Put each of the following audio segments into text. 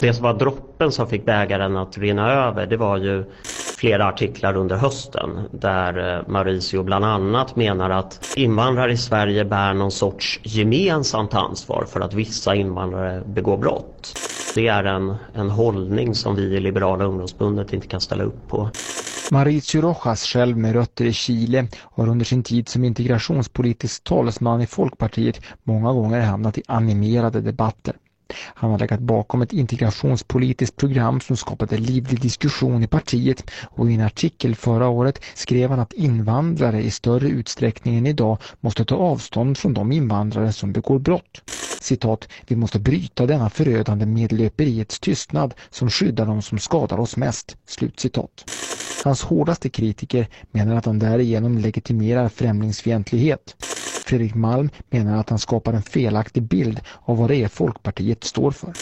Det som var droppen som fick bägaren att rinna över det var ju flera artiklar under hösten där eh, Mauricio bland annat menar att invandrare i Sverige bär någon sorts gemensamt ansvar för att vissa invandrare begår brott. Det är en, en hållning som vi i Liberala ungdomsbundet inte kan ställa upp på. Mauricio Rojas, själv med rötter i Chile, har under sin tid som integrationspolitisk talesman i Folkpartiet många gånger hamnat i animerade debatter. Han har legat bakom ett integrationspolitiskt program som skapade livlig diskussion i partiet och i en artikel förra året skrev han att invandrare i större utsträckning än idag måste ta avstånd från de invandrare som begår brott. Citat, vi måste bryta denna förödande medlöperiets tystnad som skyddar de som skadar oss mest. Slutcitat. Hans hårdaste kritiker menar att han därigenom legitimerar främlingsfientlighet. Fredrik Malm menar att han skapar en felaktig bild av vad det är Folkpartiet står för.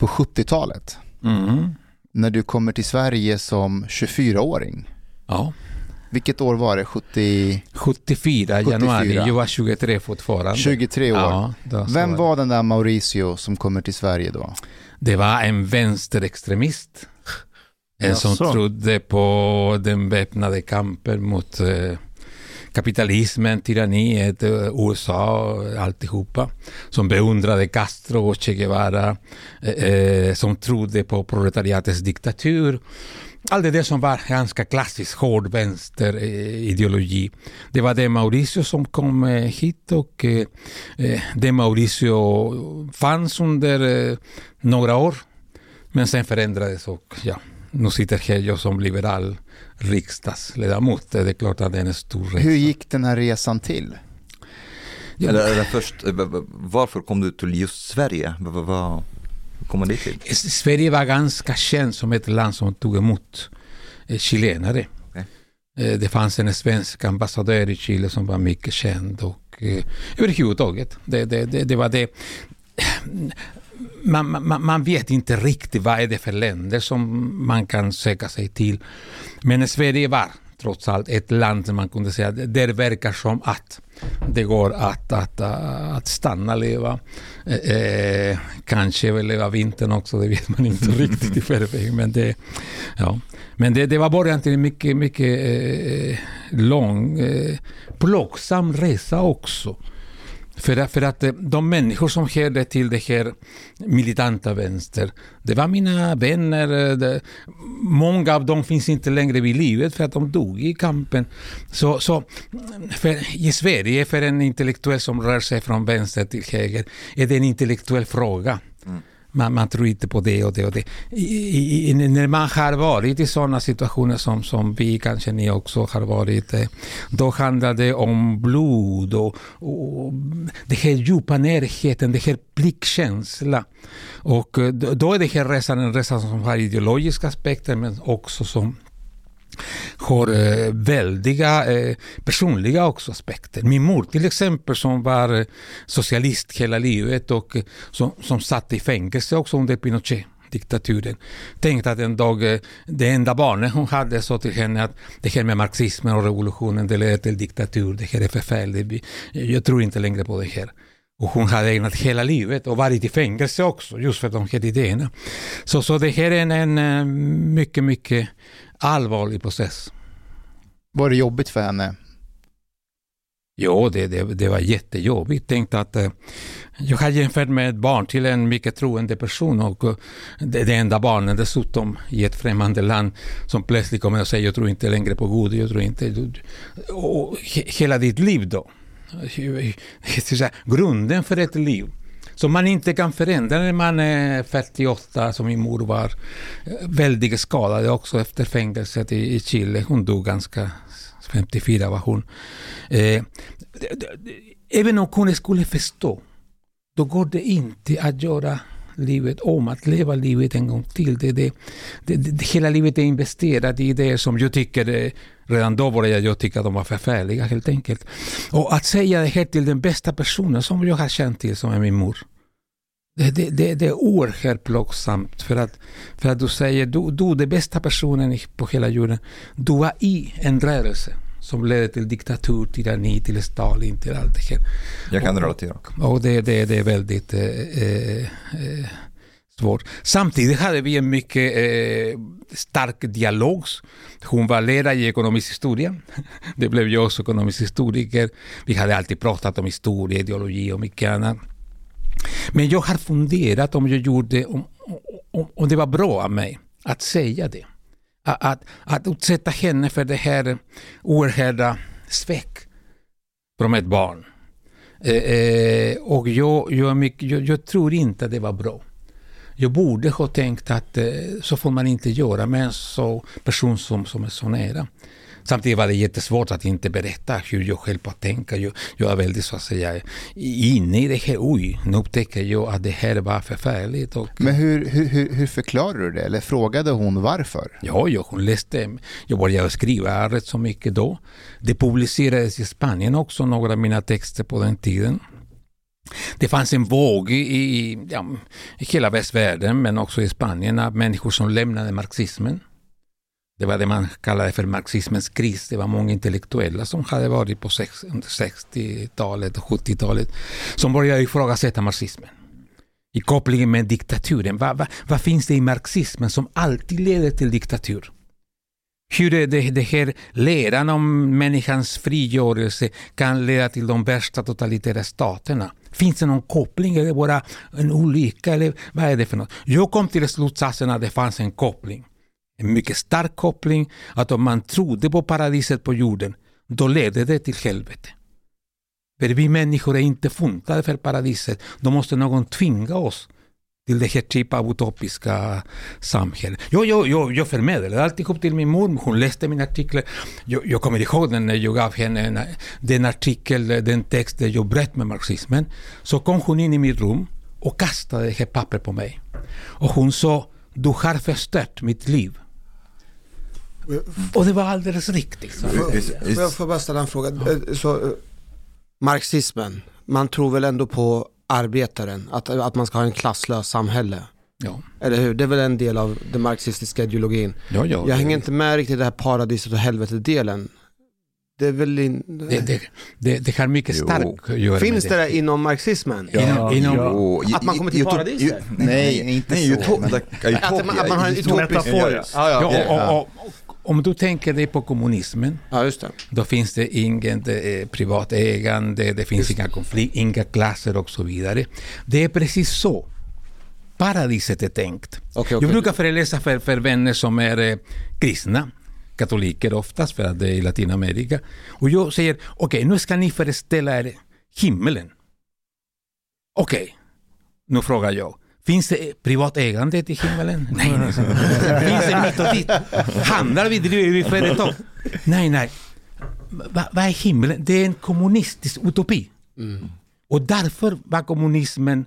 På 70-talet, Mm. när du kommer till Sverige som 24-åring. Ja. Vilket år var det? 70... 74, 74. januari. Jag var 23 fortfarande. 23 år. Ja, Vem var den där Mauricio som kommer till Sverige då? Det var en vänsterextremist. En som Jaså? trodde på den väpnade kampen mot eh, kapitalismen, tyranniet, eh, USA och alltihopa. Som beundrade Castro och Che Guevara. Eh, som trodde på proletariatets diktatur. Allt det där som var ganska klassisk hård vänsterideologi. Det var det Mauricio som kom eh, hit och eh, eh, det Mauricio fanns under eh, några år. Men sen förändrades och ja, nu sitter här jag som liberal riksdagsledamot. Det är klart att det är en stor resa. Hur gick den här resan till? Ja, Eller, eller först, eh, varför kom du till just Sverige? Vad kom man dit till? Sverige var ganska känt som ett land som tog emot eh, chilenare. Eh, Det fanns en svensk ambassadör i Chile som var mycket känd och eh, överhuvudtaget. Det, det, det, det var det. Man, man, man vet inte riktigt vad är det för länder som man kan söka sig till. Men Sverige var trots allt ett land som man kunde säga, där det verkar som att det går att, att, att stanna, leva. Eh, eh, kanske leva vintern också, det vet man inte riktigt i förväg. Men det, ja. men det, det var början till en mycket, mycket eh, lång, eh, plågsam resa också. För, att- för att eh, de människor som hörde till det här militanta vänster, det var mina vänner. Eh, det, många av dem finns inte längre vid livet för att de dog i kampen. Så, så för, i Sverige, för en intellektuell som rör sig från vänster till höger, är det en intellektuell fråga. Mm. Man, man tror inte på det och det och det. I, i, när man har varit i sådana situationer som, som vi, kanske ni också har varit, eh, då handlar det om blod och, och den här djupa närheten, den här pliktkänslan. Och eh, då är det här resan en resa som har ideologiska aspekter men också som har eh, väldiga eh, personliga också aspekter. Min mor till exempel som var eh, socialist hela livet och eh, som, som satt i fängelse också under Pinochet diktaturen. Tänkte att en dag, eh, det enda barnet hon hade sa till henne att det här med marxismen och revolutionen det leder till diktatur, det här är förfärligt, jag tror inte längre på det här. Och hon hade ägnat hela livet och varit i fängelse också just för de här idéerna. Så, så det här är en, en mycket, mycket allvarlig process. Var det jobbigt för henne? Jo, det, det, det var jättejobbigt. Tänk att eh, jag har jämfört med ett barn till en mycket troende person och eh, det, det enda barnet dessutom i ett främmande land som plötsligt kommer och säger jag tror inte längre på Gud, jag tror inte... Och hela ditt liv då. Grunden för ett liv som man inte kan förändra när man är 48, som min mor var. Eh, väldigt skadad också efter fängelset i, i Chile. Hon dog ganska 54 var hon. Eh, även om hon skulle förstå, då går det inte att göra livet om, att leva livet en gång till. Det, det, det, det hela livet är investerat i det som jag tycker, eh, redan då började jag tycka att de var förfärliga helt enkelt. Och att säga det här till den bästa personen som jag har känt till, som är min mor. Det, det, det, det är oerhört plågsamt för att, för att du säger, du, du den bästa personen på hela jorden, du var i en rörelse som ledde till diktatur, tyranni, till Stalin, till allt det här. Jag kan relatera. Och det, det, det är väldigt eh, eh, eh, svårt. Samtidigt hade vi en mycket eh, stark dialog. Hon var lärare i ekonomisk historia. Det blev jag också ekonomisk historiker. Vi hade alltid pratat om historia, ideologi och mycket annat. Men jag har funderat om jag gjorde, om, om, om det var bra av mig att säga det. Att, att, att utsätta henne för det här oerhörda svek från ett barn. Eh, eh, och jag, jag, mycket, jag, jag, tror inte det var bra. Jag borde ha tänkt att eh, så får man inte göra med en så person som, som är så nära. Samtidigt var det jättesvårt att inte berätta hur jag själv att tänka. Jag, jag är väldigt så att säga inne i det här. Oj, nu upptäcker jag att det här var förfärligt. Och, Men hur, hur, hur förklarar du det? Eller frågade hon varför? Ja, ja hon läste. Jag började skriva rätt så mycket då. Det publicerades i Spanien också, några av mina texter på den tiden. Det fanns en våg i, ja, i hela västvärlden men också i Spanien av människor som lämnade marxismen. Det var det man kallade för marxismens kris. Det var många intellektuella som hade varit på 60-talet och 70-talet som började ifrågasätta marxismen. I kopplingen med diktaturen. Vad, vad, vad, finns det i marxismen som alltid leder till diktatur? Hur är det, det här läran om människans frigörelse kan leda till de värsta totalitära staterna? Finns det någon koppling Är det bara en olycka? Eller vad är det för något? Jag kom till slutsatsen att det fanns en koppling en mycket stark koppling att om man trodde på paradiset på jorden, då ledde det till helvete. För vi människor är inte funtade för paradiset. Då måste någon tvinga oss till det här typen av utopiska samhälle. Jag, jag, jag, jag förmedlade alltihop till min mor. Hon läste min artikel. Jag, jag kommer ihåg när jag gav henne den artikel, den text där jag bröt med marxismen. Så kom hon in i mitt rum och kastade det här pappret på mig. Och hon sa, du har förstört mitt liv. Och det var alldeles riktigt. Får jag, får bara ställa en fråga? Eh, så, eh, marxismen, man tror väl ändå på arbetaren, att, att man ska ha en klasslös samhälle? Ja. Eller hur? Det är väl en del av den marxistiska ideologin. Ja, ja, jag hänger inte med riktigt i det här paradiset och helvetet-delen. Det är väl in... det, det, det, det har mycket starkt att göra Finns med det det inom marxismen? Ja, inom, ja. Att man kommer till paradiset? Nej, inte nej, så. Men... Att, man, att man har en utopisk... Ja, ja, ja, och, och, om du tänker dig på kommunismen, ja, då finns det inget eh, privat ägande, det finns inga konflikter, inga klasser och så vidare. Det är precis så paradiset är tänkt. Okay, okay. Jag brukar föreläsa för, för vänner som är eh, kristna, katoliker oftast, för att det är i Latinamerika. Och jag säger, okej, okay, nu ska ni föreställa er himmelen. Okej, nu frågar jag, Finns det privat ägande i himmelen? Nej, nej. Finns det mitt och dit? Handlar vi, driver vi företag? Nej, nej. Va- Vad är himmelen? Det är en kommunistisk utopi. Och därför var kommunismen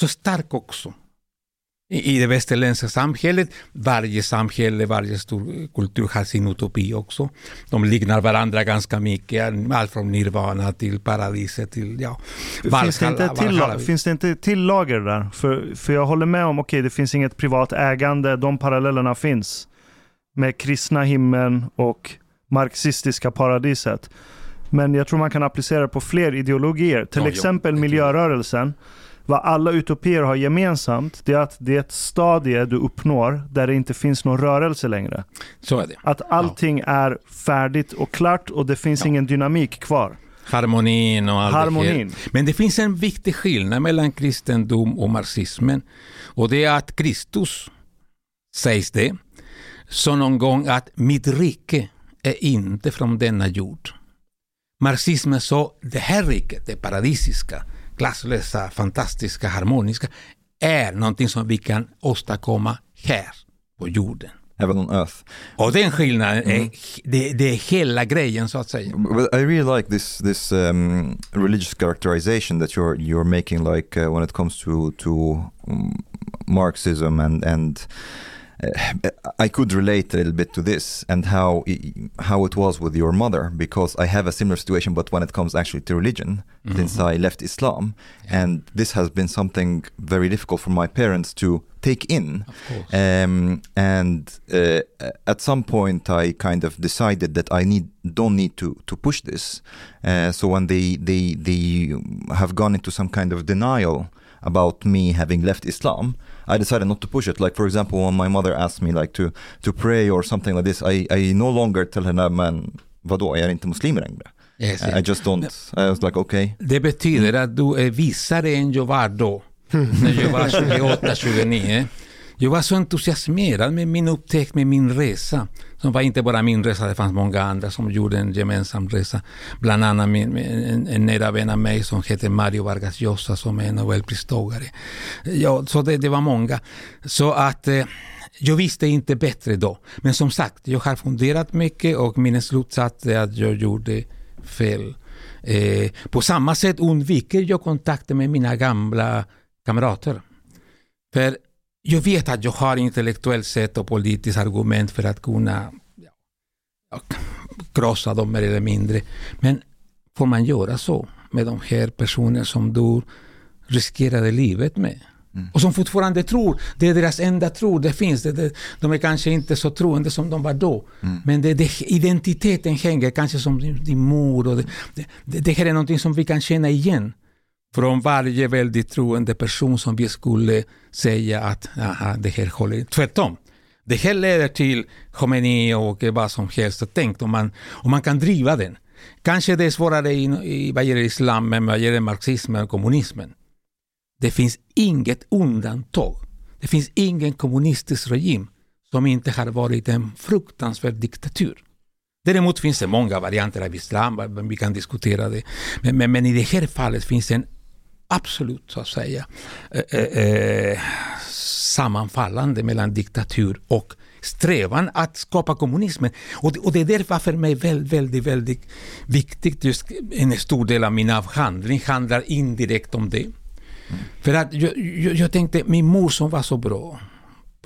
så stark också. I, det västerländska samhället, varje samhälle, varje stor kultur har sin utopi också. De liknar varandra ganska mycket, allt från nirvana till paradiset till, ja, Finns det, inte till, finns det inte ett till lager där? För, för jag håller med om, okej det finns inget privat ägande, de parallellerna finns. Med kristna himlen och marxistiska paradiset. Men jag tror man kan applicera det på fler ideologier. Till Ja, jo, exempel tror jag. miljörörelsen. Vad alla utopier har gemensamt, det är att det är ett stadie du uppnår där det inte finns någon rörelse längre. Så är det. Att allting är färdigt och klart och det finns ingen dynamik kvar. Harmonin och allt det Harmonin. här. Men det finns en viktig skillnad mellan kristendom och marxismen. Och det är att Kristus, sägs det, sa någon gång att mitt rike är inte från denna jord. Marxismen sa det här riket, det paradisiska, klasslösa, fantastiska, harmoniska, är någonting som vi kan åstadkomma här på jorden. Heaven on earth. Och den skillnaden, är, det, det är hela grejen så att säga. But I really like this this um, religious characterization that you're you're making, like uh, when it comes to to um, Marxism and and I could relate a little bit to this and how how it was with your mother because I have a similar situation, but when it comes actually to religion, since I left Islam, and this has been something very difficult for my parents to take in. Of course. Um, and uh, at some point, I kind of decided that I need don't need to to push this. Uh, so when they they they have gone into some kind of denial about me having left Islam, I decided not to push it. Like for example, when my mother asked me like to to pray or something like this, I I no longer tell her, men vadå, jag är inte muslim längre. Yes, I yes. just don't. I was like okay. Det betyder att du är visare än jag var då, när jag var 28-29. Jag var så entusiasmerad med min upptäckt, med min resa. Som var inte bara min resa, det fanns många andra som gjorde en gemensam resa. Bland annat min, en, en nära vän av mig som heter Mario Vargas Llosa som är nobelpristagare. Ja, så det, det var många. Så att eh, jag visste inte bättre då. Men som sagt, jag har funderat mycket och min slutsats är att jag gjorde fel. Eh, på samma sätt undviker jag kontakter med mina gamla kamrater. För jag vet att jag har intellektuellt sett och politiskt argument för att kunna ja, krossa dem mer eller mindre. Men får man göra så med de här personerna som du riskerade livet med? Och som fortfarande tror, det är deras enda tro, det finns. Det, det, de är kanske inte så troende som de var då. Men det, det, identiteten hänger kanske som din, din mor. Och det, det här är någonting som vi kan känna igen från varje väldigt troende person som vi skulle säga att aha, det här håller Tvärtom. Det här leder till Khomeini och vad som helst. Tänk om man, om man kan driva den. Kanske det är svårare i, i vad gäller islam, men vad gäller marxismen och kommunismen. Det finns inget undantag. Det finns ingen kommunistisk regim som inte har varit en fruktansvärd diktatur. Däremot finns det många varianter av islam, vi kan diskutera det. Men, men, men i det här fallet finns en absolut, så att säga, eh, eh, eh, sammanfallande mellan diktatur och strävan att skapa kommunismen. Och, det- och det är därför för mig väldigt, väldigt, väldigt viktigt, just en stor del av min avhandling handlar indirekt om det. För att jag, jag, jag tänkte, min mor som var så bra,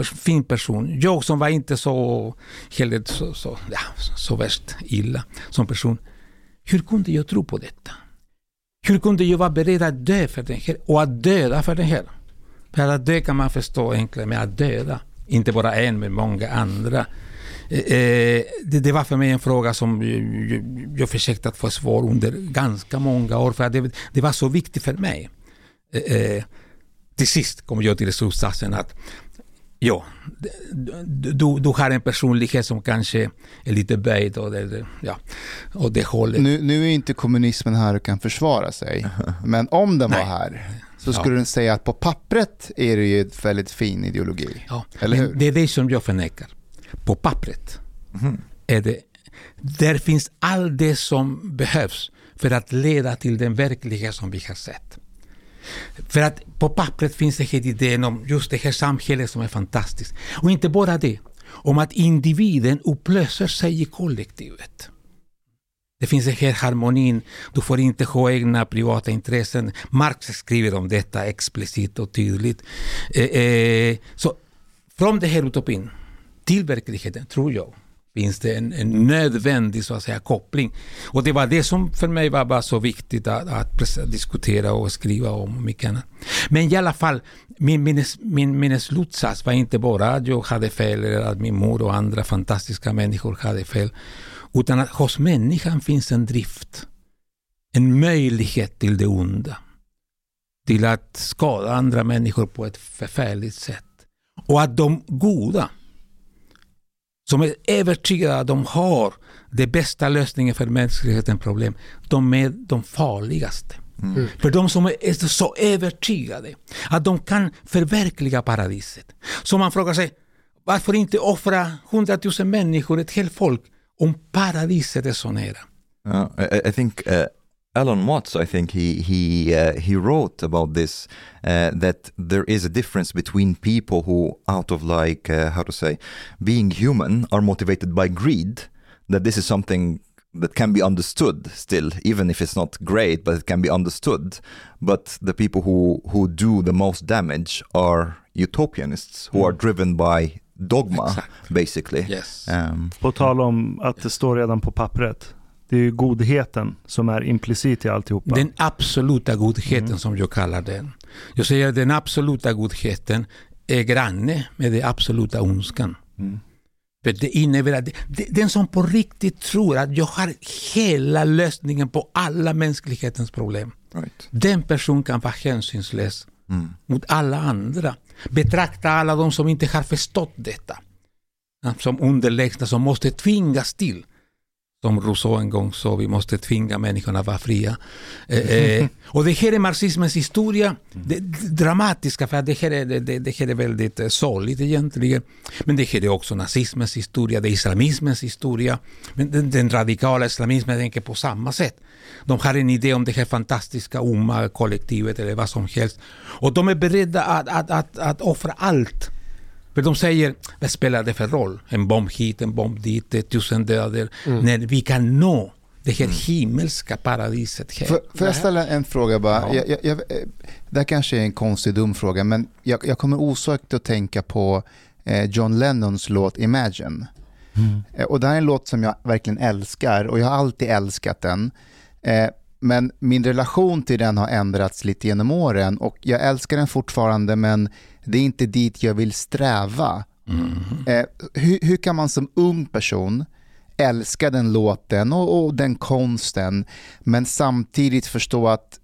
fin person, jag som var inte så, heller så, så, ja, så värst illa som person. Hur kunde jag tro på detta? Hur kunde jag vara beredd att dö för den här och att döda för den här? För att dö kan man förstå enklare med att döda. Inte bara en, men många andra. Eh, eh det, det var för mig en fråga som jag, jag, försökte att få svar under ganska många år. För det, det var så viktigt för mig. Eh, eh till sist kom jag till slutsatsen att ja, du, du, har en personlighet som kanske är lite böjd och det, ja, och det hållet. Nu, nu är inte kommunismen här och kan försvara sig, men om den var här så skulle Ja. den säga att på pappret är det ju ett väldigt fin ideologi. Ja, Eller hur? Det är det som jag förnekar. På pappret är det, där finns allt det som behövs för att leda till den verklighet som vi har sett. För att på pappret finns det här idén om just det här samhället som är fantastiskt. Och inte bara det, om att individen upplöser sig i kollektivet. Det finns den här harmonin, du får inte ha egna privata intressen. Marx skriver om detta explicit och tydligt. Eh, eh, så från den här utopin till verkligheten, tror jag, finns det en, en, nödvändig så att säga, koppling. Och det var det som för mig var bara så viktigt att, att diskutera och skriva om. Och mycket annat. Men i alla fall, min, minnes, min minneslutsats var inte bara att jag hade fel eller att min mor och andra fantastiska människor hade fel. Utan att hos människan finns en drift. En möjlighet till det onda. Till att skada andra människor på ett förfärligt sätt. Och att de goda, som är övertygade att de har den bästa lösningen för mänsklighetens problem, de är de farligaste. Mm. För de som är så övertygade att de kan förverkliga paradiset. Så man frågar sig, varför inte offra hundratusen människor, ett helt folk, om paradiset är så nära? Uh, I, I think uh, Alan Watts, I think he he uh, he wrote about this uh, that there is a difference between people who, out of like uh, how to say, being human, are motivated by greed. That this is something that can be understood still, even if it's not great, but it can be understood. But the people who who do the most damage are utopianists who mm. are driven by dogma, exactly. basically. Yes. Um, på tal om att det står redan på pappret. Det är ju godheten som är implicit i alltihopa. Den absoluta godheten mm. som jag kallar den. Jag säger att den absoluta godheten är granne med den absoluta ondskan. Mm. För det innebär att den som på riktigt tror att jag har hela lösningen på alla mänsklighetens problem. Right. Den personen kan vara hänsynslös mm. mot alla andra. Betrakta alla de som inte har förstått detta som underlägsna, som måste tvingas till som Rousseau en gång sa, vi måste tvinga människorna att vara fria. Eh, eh, och det här är marxismens historia, det, dramatiska, för det här är, det, det här är väldigt eh, sorgligt egentligen. Men det här är också nazismens historia, det är islamismens historia. Men den, den radikala islamismen tänker på samma sätt. De har en idé om det här fantastiska Umma-kollektivet eller vad som helst. Och de är beredda att, att, att, att offra allt för de säger, vad spelar det för roll? En bomb hit, en bomb dit, tusen döder. Mm. När vi kan nå det här mm. himmelska paradiset. Här. Får, får jag ställa en fråga bara? Ja. Jag, jag, jag, det här kanske är en konstig dum fråga, men jag, jag kommer osökt att tänka på eh, John Lennons låt Imagine. Mm. Eh, och det här är en låt som jag verkligen älskar och jag har alltid älskat den. Eh, men min relation till den har ändrats lite genom åren och jag älskar den fortfarande men det är inte dit jag vill sträva. Mm. Eh, hur, hur, kan man som ung person älska den låten och, och, den konsten men samtidigt förstå att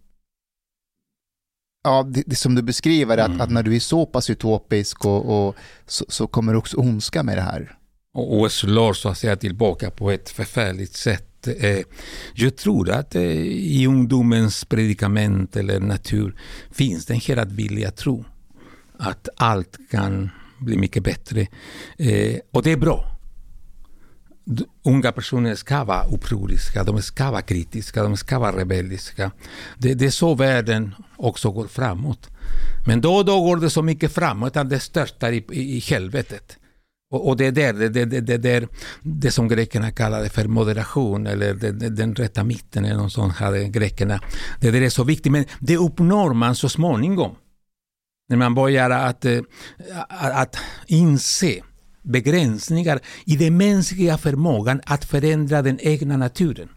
Ja, det, det som du beskriver, mm. att, att, när du är så pass utopisk och, och så, så, kommer också ondska med det här. Och, så att säga tillbaka på ett förfärligt sätt Eh, jag tror att eh, i ungdomens predikament eller natur finns det en hela vilja tro att allt kan bli mycket bättre. Eh, och det är bra. Unga personer ska vara upproriska, de ska vara kritiska, de ska vara rebelliska. Det, det är så världen också går framåt. Men då och då går det så mycket framåt att det störtar i, i, i helvetet. Och, och det är där, det, det, det, det, det som grekerna kallade för moderation eller det, det, den rätta mitten eller något sånt hade grekerna. Det det är så viktigt men det uppnår man så småningom. När man börjar att, att, eh, att inse begränsningar i den mänskliga förmågan att förändra den egna naturen.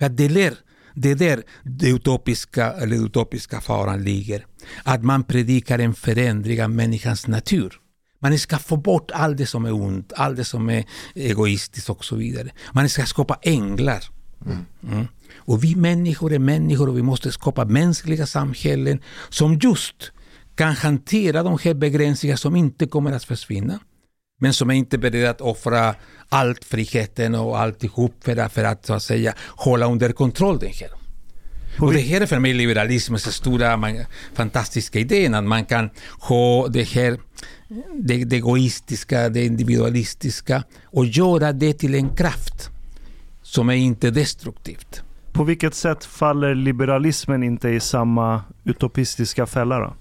För det, lär, det är där det utopiska, eller utopiska faran ligger. Att man predikar en förändring av människans natur. Man ska få bort allt det som är ont, allt det som är egoistiskt och så vidare. Man ska skapa änglar. Mm. Mm. Och vi människor är människor och vi måste skapa mänskliga samhällen som just kan hantera de här begränsningarna som inte kommer att försvinna. Men som är inte beredda att offra allt friheten och alltihop för att, för att, så att säga, hålla under kontroll den här. Och det här är för mig liberalismens stora fantastiska idé. att man kan ha det här det, det egoistiska, det individualistiska och göra det till en kraft som är inte destruktivt. på vilket sätt faller liberalismen inte i samma utopistiska fälla då?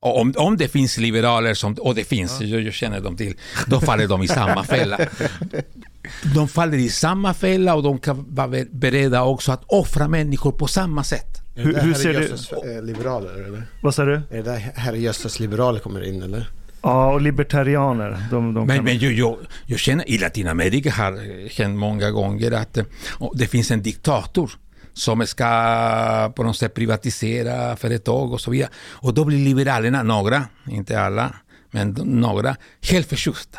Om, om det finns liberaler, som, och det finns, jag, jag känner dem till, då faller de i samma fälla. De faller i samma fälla och de kan vara beredda också att offra människor på samma sätt. Är det hur ser Jösses det? Eh, liberaler eller? Vad sa du? Är det där herrejösses liberaler kommer in eller? Ja, och libertarianer. De, de men kan... men jag, jag, jag känner, i Latinamerika har hänt många gånger att eh, det finns en diktator som ska på något sätt privatisera företag och så vidare. Och då blir liberalerna, några, inte alla, men några, helt förtjusta.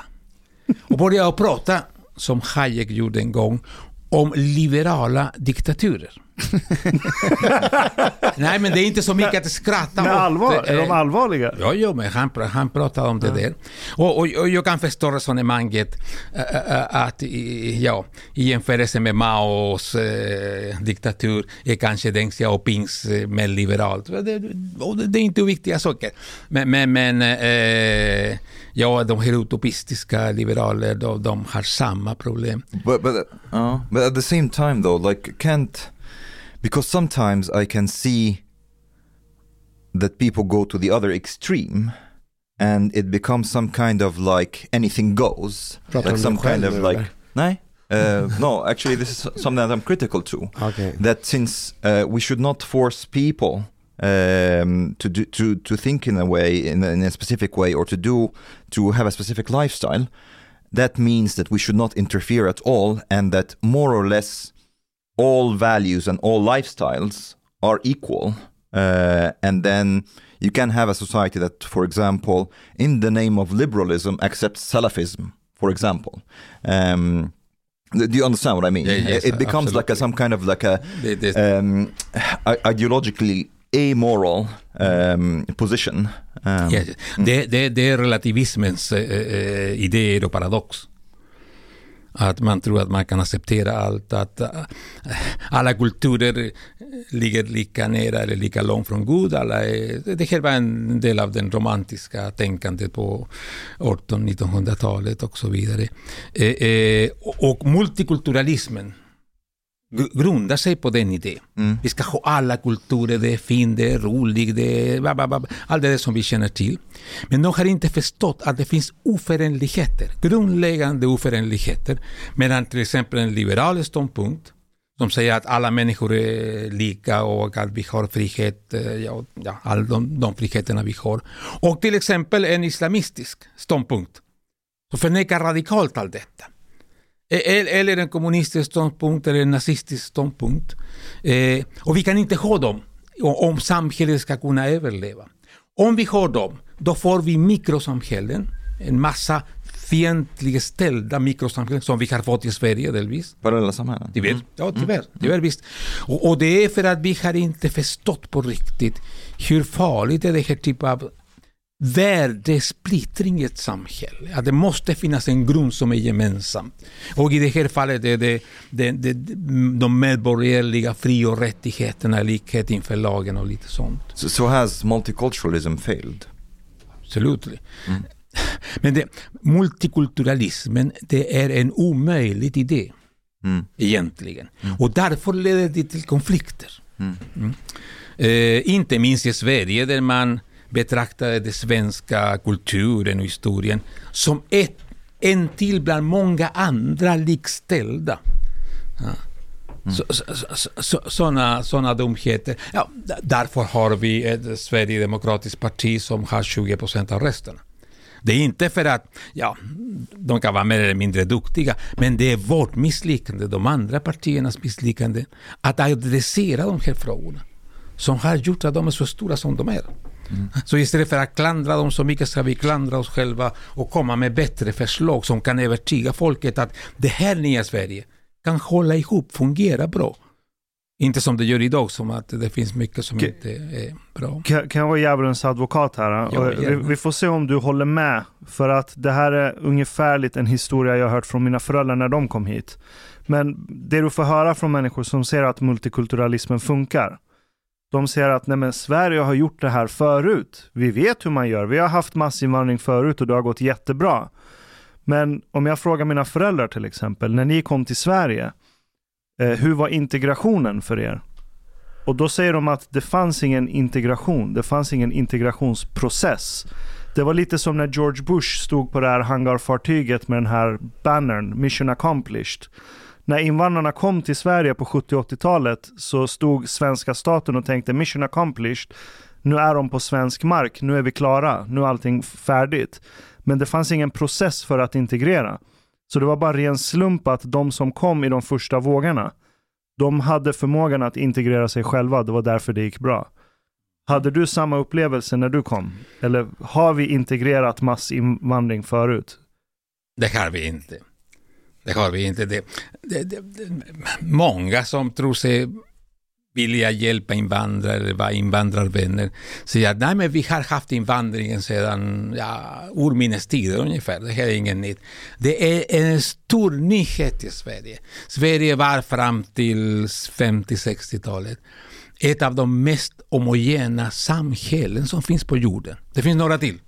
Och börjar prata, som Hayek gjorde en gång, om liberala diktaturer. Nej, men det är inte så mycket att skratta åt. allvar? Är de allvarliga? Ja, ja men han, han pratar om det där. Och, och, och, jag kan förstå resonemanget äh, att i, ja, i jämförelse med Maos äh, diktatur är kanske Deng Xiaopings äh, mer liberalt. Det, det, det, är inte viktiga saker. Men, men, men äh, ja, de här utopistiska liberaler, de, de har samma problem. But, but, uh, but at the same time though, like can't because sometimes I can see that people go to the other extreme and it becomes some kind of like anything goes. like some kind of like, nej? Uh, no, actually, this is something that I'm critical to. Okay. That since uh, we should not force people um, to do, to to think in a way, in a, in a specific way, or to do to have a specific lifestyle, that means that we should not interfere at all, and that more or less all values and all lifestyles are equal. Uh, and then you can have a society that, for example, in the name of liberalism, accepts Salafism, for example. Um, do you understand what I mean? Yeah, yes, it becomes absolutely. like a, some kind of like a um, ideologically amoral um, position. Um, yes. det, det, det är relativismens eh, idéer och paradox. Att man tror att man kan acceptera allt, att äh, alla kulturer ligger lika nära eller lika långt från Gud. Alla är, det här var en del av den romantiska tänkandet på 1800-1900-talet och så vidare. Eh, eh, och multikulturalismen grundar sig på den idén. Mm. Vi ska ha alla kulturer, det är fint, det är roligt, det är allt det där som vi känner till. Men de har inte förstått att det finns oförenligheter, grundläggande oförenligheter mellan till exempel en liberal ståndpunkt som säger att alla människor är lika och att vi har frihet, eh, ja, ja alla de, de friheterna vi har. Och till exempel en islamistisk ståndpunkt som förnekar radikalt allt detta. Eller en kommunistisk ståndpunkt eller en nazistisk ståndpunkt. Eh, och vi kan inte ha dem om samhället ska kunna överleva. Om vi har dem, då får vi mikrosamhällen, en massa fientligt ställda mikrosamhällen som vi har fått i Sverige delvis. Parallella samhällen? Tyvärr. Mm. Ja, tyvärr. Mm. tyvärr visst. Och, och, det är för att vi har inte förstått på riktigt hur farligt är det här typen av värdesplittring i ett samhälle. Att det måste finnas en grund som är gemensam. Och i det här fallet är det, det, det de medborgerliga fri och rättigheterna, likhet inför lagen och lite sånt. So, so has multiculturalism failed? Absolut. Mm. Men det, multikulturalismen, det är en omöjlig idé. Mm. Egentligen. Mm. Och därför leder det till konflikter. Mm. mm. Eh, inte minst i Sverige där man betraktade den svenska kulturen och historien som ett, en till bland många andra likställda. Ja. Mm. Så, så, så, såna dumheter. Ja, därför har vi ett Sverigedemokratiskt parti som har 20 procent av rösterna. Det är inte för att ja, de kan vara mer eller mindre duktiga, men det är vårt misslyckande, de andra partiernas misslyckande, att adressera de här frågorna som har gjort att de är så stora som de är. Mm. Så istället för att klandra dem så mycket ska vi klandra oss själva och komma med bättre förslag som kan övertyga folket att det här nya Sverige kan hålla ihop, fungera bra. Inte som det gör idag, som att det finns mycket som kan, inte är bra. Kan, kan jag vara djävulens advokat här? Ja, vi, vi, får se om du håller med. För att det här är ungefärligt en historia jag hört från mina föräldrar när de kom hit. Men det du får höra från människor som ser att multikulturalismen funkar, de säger att nej men Sverige har gjort det här förut. Vi vet hur man gör. Vi har haft massinvandring förut och det har gått jättebra. Men om jag frågar mina föräldrar till exempel, när ni kom till Sverige, Eh, hur var integrationen för er? Och då säger de att det fanns ingen integration. Det fanns ingen integrationsprocess. Det var lite som när George Bush stod på det här hangarfartyget med den här bannern, mission accomplished. När invandrarna kom till Sverige på 70 80-talet så stod svenska staten och tänkte mission accomplished. Nu är de på svensk mark, nu är vi klara, nu är allting färdigt. Men det fanns ingen process för att integrera. Så det var bara ren slump att de som kom i de första vågorna, de hade förmågan att integrera sig själva. Det var därför det gick bra. Hade du samma upplevelse när du kom? Eller har vi integrerat massinvandring förut? Det har vi inte. Det har vi inte. Det, det, det, många som tror sig vilja hjälpa invandrare vara invandrarvänner säger att nej men vi har haft invandringen sedan ja, urminnes tider ungefär. Det här är inget nytt. Det är en stor nyhet i Sverige. Sverige var fram till 50-60-talet ett av de mest homogena samhällen som finns på jorden. Det finns några till.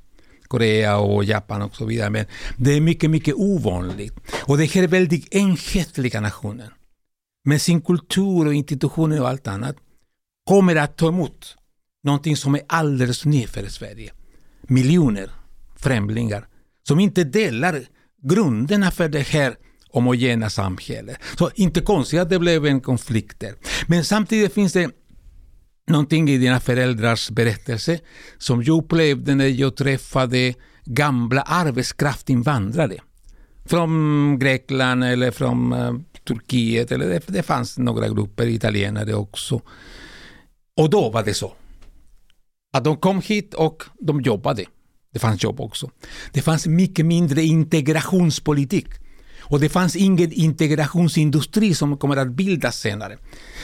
Korea och Japan och så vidare. Men det är mycket, mycket ovanligt. Och det här är väldigt enhetliga nationen. Med sin kultur och institutioner och allt annat kommer att ta emot någonting som är alldeles nytt för Sverige. Miljoner främlingar som inte delar grunderna för det här homogena samhället. Så inte konstigt att det blev en konflikt där. Men samtidigt finns det någonting i dina föräldrars berättelse som jag upplevde när jag träffade gamla arbetskraftinvandrare. Från Grekland eller från uh, Turkiet, eller det, det fanns några grupper italienare också. Och då var det så. Att de kom hit och de jobbade. Det fanns jobb också. Det fanns mycket mindre integrationspolitik. Och det fanns ingen integrationsindustri som kommer att bildas senare.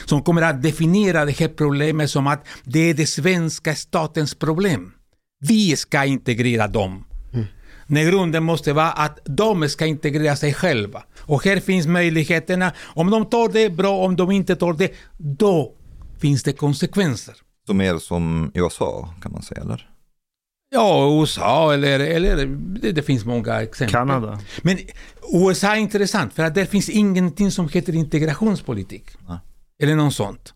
Som kommer att definiera det här problemet som att det är det svenska statens problem. Vi ska integrera dem. Mm. När grunden måste vara att de ska integrera sig själva. Och här finns möjligheterna. Om de tar det bra, om de inte tar det, då finns det konsekvenser. Så mer som USA kan man säga eller? Ja, USA eller, eller det, det, finns många exempel. Kanada. Men USA är intressant för att där finns ingenting som heter integrationspolitik. Ja. Eller något sånt.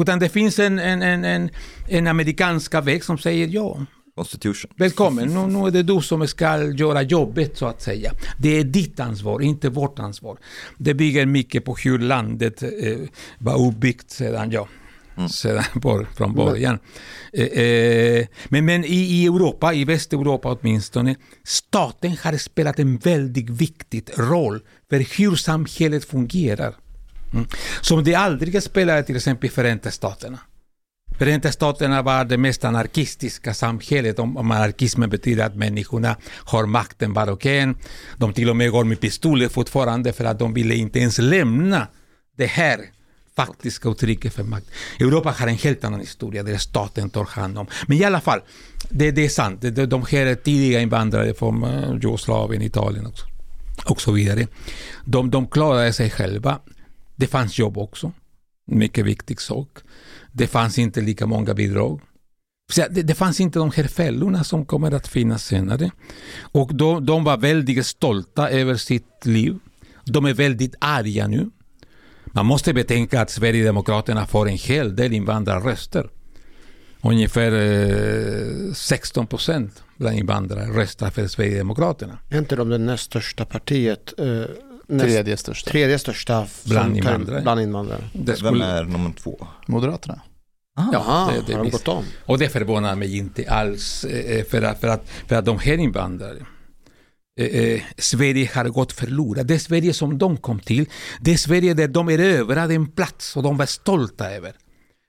Utan det finns en, en, en, en, en amerikanska väg som säger ja. Constitution. Välkommen, nu, nu är det du som ska göra jobbet så att säga. Det är ditt ansvar, inte vårt ansvar. Det bygger mycket på hur landet eh, var uppbyggt sedan, ja, Mm. sedan från början. Eh, eh, men, men i, i, Europa, i Västeuropa åtminstone, staten har spelat en väldigt viktig roll för hur samhället fungerar. Mm. Som det aldrig spelade till exempel i Förenta Staterna. Förenta Staterna var det mest anarkistiska samhället. Om anarkismen betyder att människorna har makten var och en. De till och med går med pistoler fortfarande för att de ville inte ens lämna det här faktiska uttrycket för makt. Europa har en helt annan historia där staten tar hand om. Men i alla fall, det, det är sant. De, de här tidiga invandrare från eh, Jugoslavien, Italien också, och så vidare. De, de klarade sig själva. Det fanns jobb också. Mycket viktig sak. Det fanns inte lika många bidrag. Det, det fanns inte de här fällorna som kommer att finnas senare. Och de, de var väldigt stolta över sitt liv. De är väldigt arga nu. Man måste betänka att Sverigedemokraterna får en hel del invandrarröster. Ungefär eh, 16 procent bland invandrare röstar för Sverigedemokraterna. Är inte de det näst största partiet? Eh, näst, tredje största. Tredje största bland invandrare. Bland invandrare. Det skulle... Vem är nummer två? Moderaterna. Ah, ja, det, det, har de gått om? Och det förvånar mig inte alls. Eh, för att, för att, för att de här invandrare Eh, eh, Sverige har gått förlorat. Det Sverige som de kom till, det Sverige där de erövrade en plats och de var stolta över.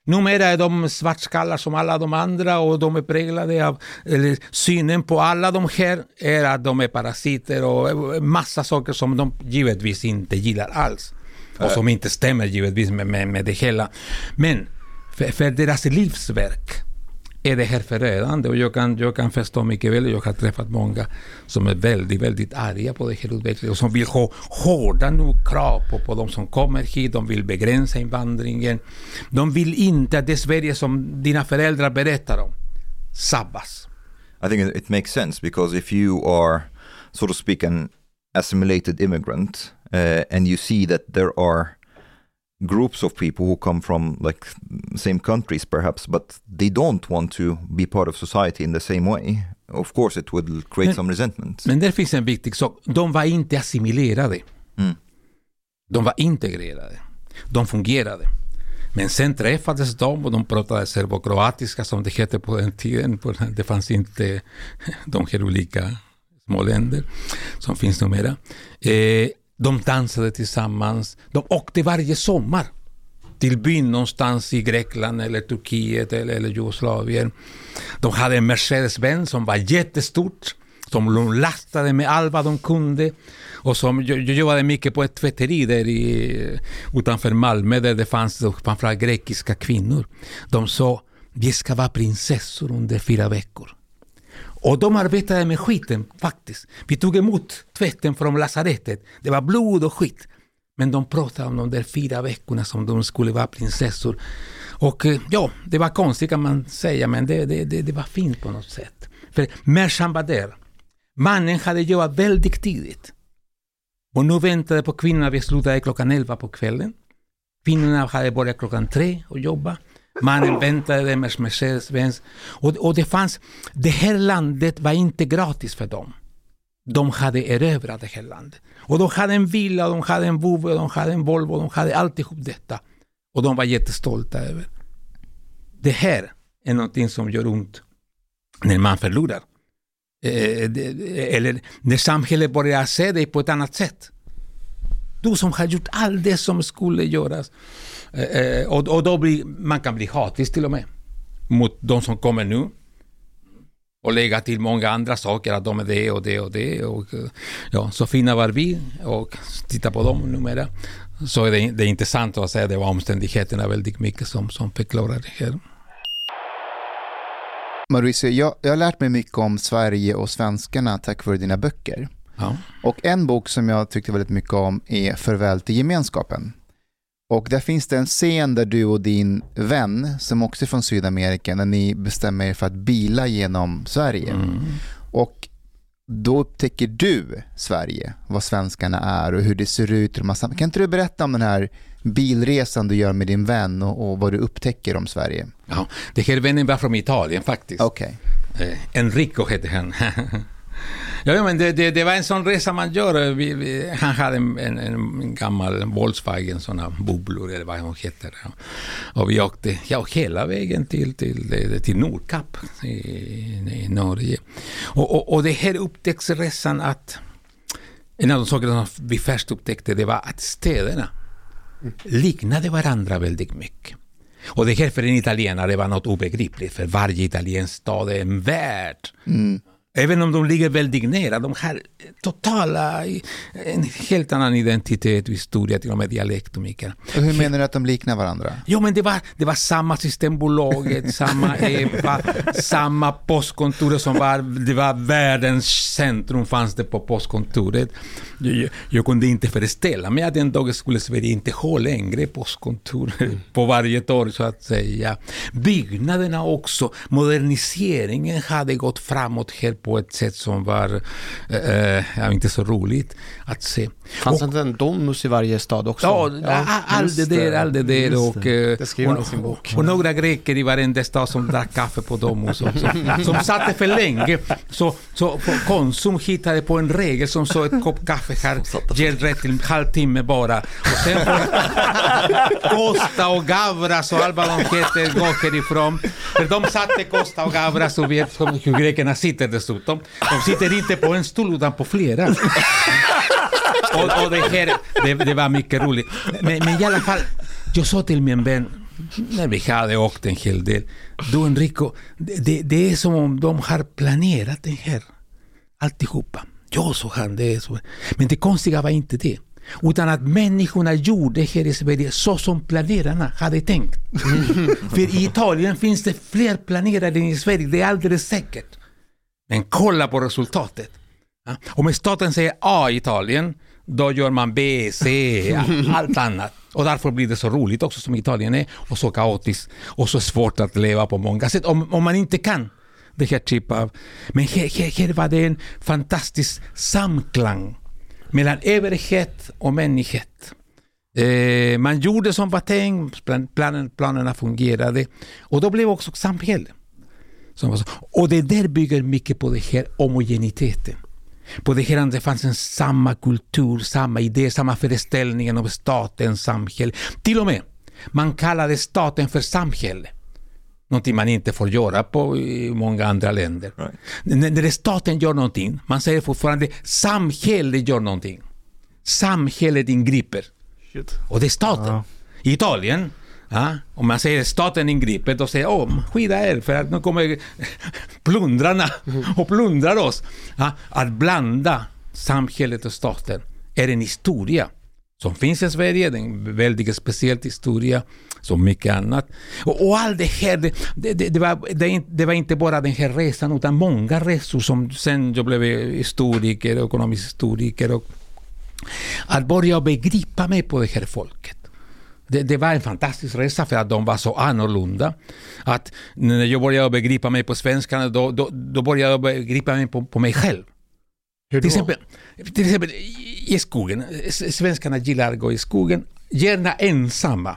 Numera är de svartskallar som alla de andra och de är präglade av eller, synen på alla de här är att de är parasiter och massa saker som de givetvis inte gillar alls. Och som inte stämmer givetvis med, med, med det hela. Men för, för deras livsverk är det här förödande och jag kan, jag kan förstå mycket väl, jag har träffat många som är väldigt, väldigt arga på det här utvecklingen och som vill ha hårda nu krav på, på de som kommer hit, de vill begränsa invandringen. De vill inte att det Sverige som dina föräldrar berättar om sabbas. I think it makes sense because if you are, so to speak, an assimilated immigrant uh, and you see that there are groups of people who come from like same countries perhaps but they don't want to be part of society in the same way of course it would create Men- some resentment Men där finns en viktig sak. De var inte assimilerade. Mm. De var integrerade. De fungerade. Men sen träffades de och de pratade serbokroatiska som det hette på den tiden. Det fanns inte de här olika små länder som finns numera. Eh, de dansade tillsammans. De åkte varje sommar till byn någonstans i Grekland eller Turkiet eller, eller Jugoslavien. De hade en Mercedes-Benz som var jättestort, som de lastade med allt vad de kunde. Och som, jag, jag jobbade mycket på ett tvätteri där i, utanför Malmö där det fanns framförallt grekiska kvinnor. De sa, vi ska vara prinsessor under fyra veckor. Och de arbetade med skiten faktiskt. Vi tog emot tvätten från lasarettet. Det var blod och skit. Men de pratade om de där fyra veckorna som de skulle vara prinsessor. Och eh, ja, det var konstigt kan man säga, men det, det, det, det var fint på något sätt. För Merchan var där. Mannen hade jobbat väldigt tidigt. Och nu väntade på kvinnorna, vi slutade klockan 11 på kvällen. Kvinnorna hade börjat klockan tre och jobba. Mannen väntade med Mercedes-Benz. Och, och det fanns, det här landet var inte gratis för dem. De hade erövrat det här landet. Och de hade en villa, de hade en vovve, de hade en Volvo, de hade alltihop detta. Och de var jättestolta över. Det här är någonting som gör ont när man förlorar. Eh, eller när samhället börjar se dig på ett annat sätt. Du som har gjort allt det som skulle göras. Eh, eh, och, och då blir, man kan bli hatisk till och med. Mot de som kommer nu. Och lägga till många andra saker, att de är det och det och det. Och, eh, ja, så fina var vi och titta på dem numera. Så är det, det är intressant att säga det var omständigheterna väldigt mycket som, som förklarar det här. Mauricio, jag, jag har lärt mig mycket om Sverige och svenskarna tack vare dina böcker. Ja. Och en bok som jag tyckte väldigt mycket om är Farväl till gemenskapen. Och där finns det en scen där du och din vän, som också är från Sydamerika, när ni bestämmer er för att bila genom Sverige. Och då upptäcker du Sverige, vad svenskarna är och hur det ser ut. Kan inte du berätta om den här bilresan du gör med din vän och, och vad du upptäcker om Sverige? Ja, det här vännen var från Italien faktiskt. Okej. Eh, Enrico hette han. ja, men det, det, det var en sån resa man gör. Eh, vi, vi, han hade en, en, en gammal Volkswagen, såna bubblor eller vad de heter. Ja. Och vi åkte ja, hela vägen till, till, till Nordkapp i, i Norge. Och, och, och det här upptäcktsresan att en av de saker som vi först upptäckte det var att städerna liknade varandra väldigt mycket. Och det här för en italienare var något obegripligt, för varje italiensk stad är en värld. Mm. Även om de ligger väldigt nära, de har totala, en helt annan identitet och historia, till och med dialekt och hur menar du att de liknar varandra? Jo, men det var, det var samma Systembolaget, samma EPA, samma postkontoret som var, det var världens centrum fanns det på postkontoret. Jag, jag kunde inte föreställa mig att en dag skulle Sverige inte ha längre postkontor på varje torg så att säga. Byggnaderna också, moderniseringen hade gått framåt här på ett sätt som var eh, ja, inte så roligt att se. Fanns det inte en Domus i varje stad också? Ja, a- allt det där, allt det där och, det. eh, och, bok. och några greker i varenda stad som drack kaffe på Domus också. Som satte för länge. Så, så på Konsum hittade på en regel som sa ett kopp kaffe här ger rätt till en halvtimme bara. Och sen får Costa och Gavras och allt vad de heter gå härifrån. För de satte Costa och Gavras och vet hur grekerna sitter dessutom. De sitter inte på en stol utan på flera. Och, och det, här, det, det var mycket roligt. Men, men i alla fall, jag sa till min vän, när vi hade åkt en hel del, du Enrico, det, det är som om de har planerat det här. Alltihopa. Ja, så han, det är så. Men det konstiga var inte det. Utan att människorna gjorde här i Sverige så som planerarna hade tänkt. För i Italien finns det fler planerare än i Sverige, det är alldeles säkert. Men kolla på resultatet. Ja. Om staten säger A i Italien, då gör man B, C, allt annat. Och därför blir det så roligt också som Italien är och så kaotiskt och så svårt att leva på många sätt om, om man inte kan det här typ av... Men här, här, här var det en fantastisk samklang mellan överhet och människhet. Eh, man gjorde som var tänkt, planen, planerna fungerade och då blev också samhälle. Som. Och det där bygger mycket på det här homogeniteten. På det här att det fanns en samma kultur, samma idé, samma föreställning om staten, samhälle. Till och med, man kallade staten för samhälle. Någonting man inte får göra på i många andra länder. Right. När, staten gör någonting, man säger fortfarande samhället gör någonting. Samhället ingriper. Shit. Och det är staten. Ja. I Italien, ja, om man säger staten ingriper, då säger om, oh, skydda er för att nu kommer plundrarna och plundrar oss. Ja, att blanda samhället och staten är en historia som finns i Sverige, det är en väldigt speciell historia, som mycket annat. Och, och allt det här, det, det, det, var, det, var inte bara den här resan, utan många resor som sen jag blev historiker, ekonomisk historiker och att börja begripa mig på det här folket. Det, det, var en fantastisk resa för att de var så annorlunda. Att när jag började begripa mig på svenskarna, då, då, då började jag begripa mig på, på mig själv. Hur då? Till exempel, till exempel i skogen. Svenskarna gillar att gå i skogen, gärna ensamma.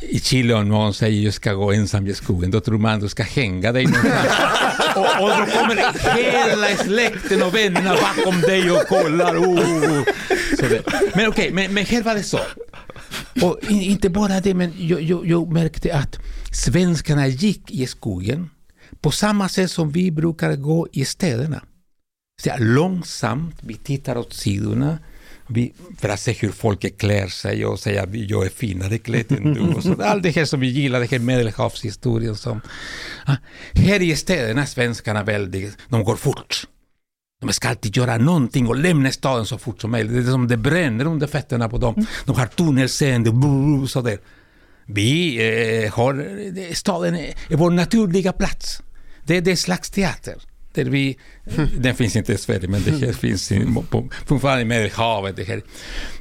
I Chile om någon säger att jag ska gå ensam i skogen, då tror man att du ska hänga dig någonstans. och, och då kommer hela släkten och vännerna bakom dig och kollar. Oh. Men okej, okay, men, men här var det så. Och inte bara det, men jag, jag, jag märkte att svenskarna gick i skogen på samma sätt som vi brukar gå i städerna. Så långsamt, vi tittar åt sidorna vi, för att se hur folk klär sig och säga att jag är finare klädd än du. Och så, allt det här som vi gillar, det här medelhavshistorien. Som, ah, här i städerna svenskarna väldigt, de går fort. De ska alltid göra någonting och lämna staden så fort som möjligt. Det är som det bränner under fötterna på dem. De har tunnelseende, sådär. Vi eh, har, staden är, vår naturliga plats. Det, det är slags teater. Där vi, den finns inte i Sverige, men det här finns fortfarande i Medelhavet. Det här.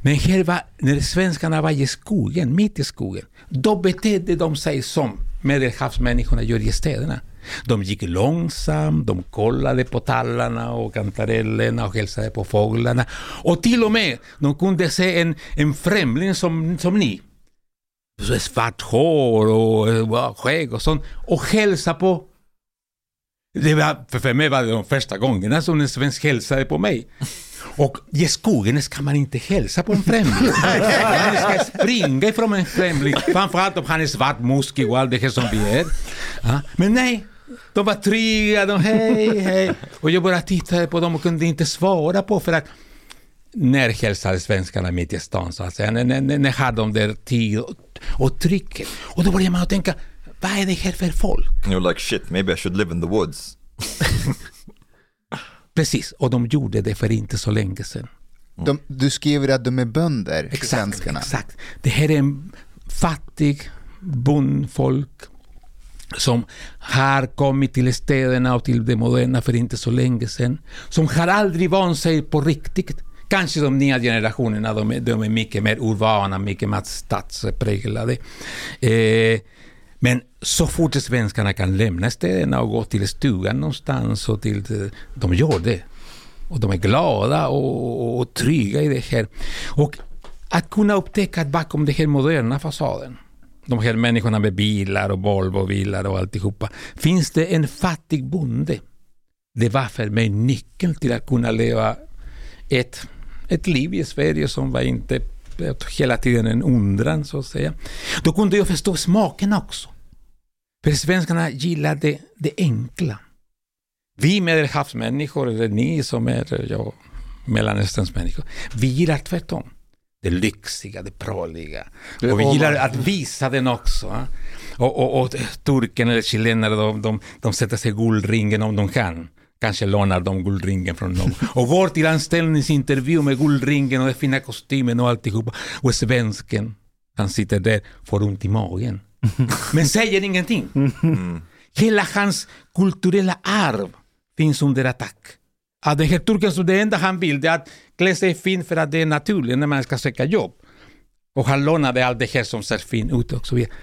Men här var, när svenskarna var i skogen, mitt i skogen, då betedde de sig som medelhavsmänniskorna gör i städerna. De gick långsamt, de kollade på tallarna och kantarellerna och hälsade på fåglarna. Och till och med, de kunde se en, en främling som, som ni. Så svart hår och skägg och sånt. Och hälsa på det var, för, för mig var det de första gångerna som en svensk hälsade på mig. Och i skogen ska man inte hälsa på en främling. Man ska springa ifrån en främling. Framförallt om han är svart, muskig och allt det här som vi är. Men nej, de var trygga, de hej, hej. Och jag bara tittade på dem och kunde inte svara på för att när hälsade svenskarna mitt i stan så att säga? När, när, när hade de där tid och, och trycket? Och då började man tänka, vad är det här för folk? You're like shit, maybe I should live in the woods. Precis, och de gjorde det för inte så länge sedan. De, du skriver att de är bönder, exakt, svenskarna. Exakt. Det här är en fattig bondfolk som har kommit till städerna och till det moderna för inte så länge sedan. Som har aldrig vant sig på riktigt. Kanske de nya generationerna, de är, de är mycket mer urbana, mycket mer stadspräglade. Eh, men så fort svenskarna kan lämna städerna och gå till stugan någonstans, och till, eh, de gör det. Och de är glada och, och trygga i det här. Och att kunna upptäcka att bakom den här moderna fasaden, de här människorna med bilar och Volvo-bilar och alltihopa, finns det en fattig bonde. Det var för mig nyckeln till att kunna leva ett, ett liv i Sverige som var inte hela tiden en undran så att säga. Då kunde jag förstå smaken också. För svenskarna gillar det, det enkla. Vi medelhavsmänniskor, eller ni som är ja, Mellanösterns människor, vi gillar tvärtom. Det lyxiga, det pråliga. Och vi gillar att visa den också. Och, och, och turken eller chilenare, de, de, de sätter sig guldringen om de kan. Kanske lånar de guldringen från någon. Och går till anställningsintervju med guldringen och den fina kostymen och alltihopa. Och svensken, han sitter där, får ont i magen. Men säger ingenting. Mm. Hela hans kulturella arv finns under attack. Att den här turken, så det enda han vill är att klä sig fint för att det är naturligt när man ska söka jobb. Och han lånade allt det här som ser fint ut och så vidare.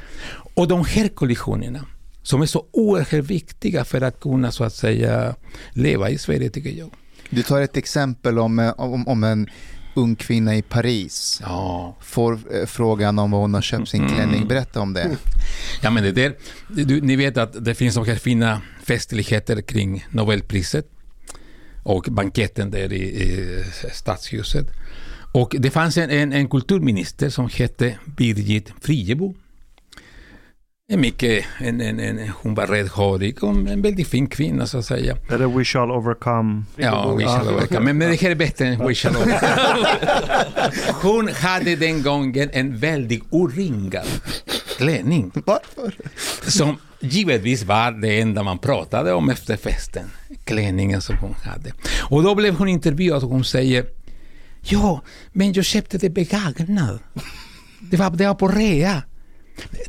Och de här kollisionerna, som är så oerhört viktiga för att kunna så att säga leva i Sverige tycker jag. Du tar ett exempel om, om, om en ung kvinna i Paris. Ja. Får eh, frågan om vad hon har köpt sin klänning. Berätta om det. Ja, men det där, du, ni vet att det finns några fina festligheter kring Nobelpriset och banketten där i, i stadshuset. Och det fanns en, en, en kulturminister som hette Birgit Friggebo. En mycket, en, en, en, hon var rödhårig och en väldigt fin kvinna så att säga. Är det We shall overcome? Ja, We shall overcome. Men, men det här är bättre än We shall overcome. Hon hade den gången en väldigt oringad klänning. Varför? Som givetvis var det enda man pratade om efter festen. Klänningen som hon hade. Och då blev hon intervjuad och hon säger Ja, men jag köpte det begagnat. Det var, det var på rea.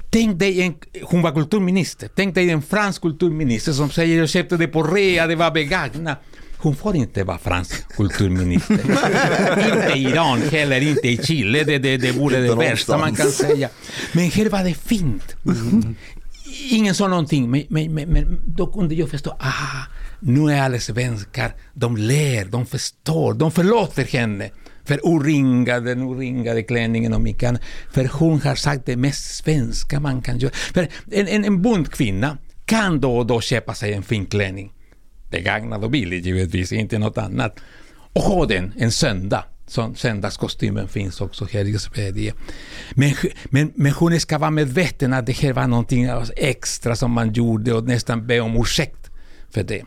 Tänk dig en, hon var kulturminister, tänk dig en fransk kulturminister som säger jag köpte det på rea, det var begagnat. Hon får inte vara fransk kulturminister. inte i Iran heller, inte i Chile, det, det, det vore det värsta man kan säga. Men här var det fint. Ingen sa någonting, men, men, men, men då kunde jag förstå, ah, nu är alla svenskar, de ler, de förstår, de förlåter henne för oringade, den oringade klänningen och mycket annat. För hon har sagt det mest svenska man kan göra. För en, en, en bondkvinna kan då och då köpa sig en fin klänning. Begagnad och billig givetvis, inte något annat. Och ha den en söndag. Söndagskostymen finns också här i Sverige. Men, men, men hon ska vara medveten att det här var någonting extra som man gjorde och nästan be om ursäkt för det.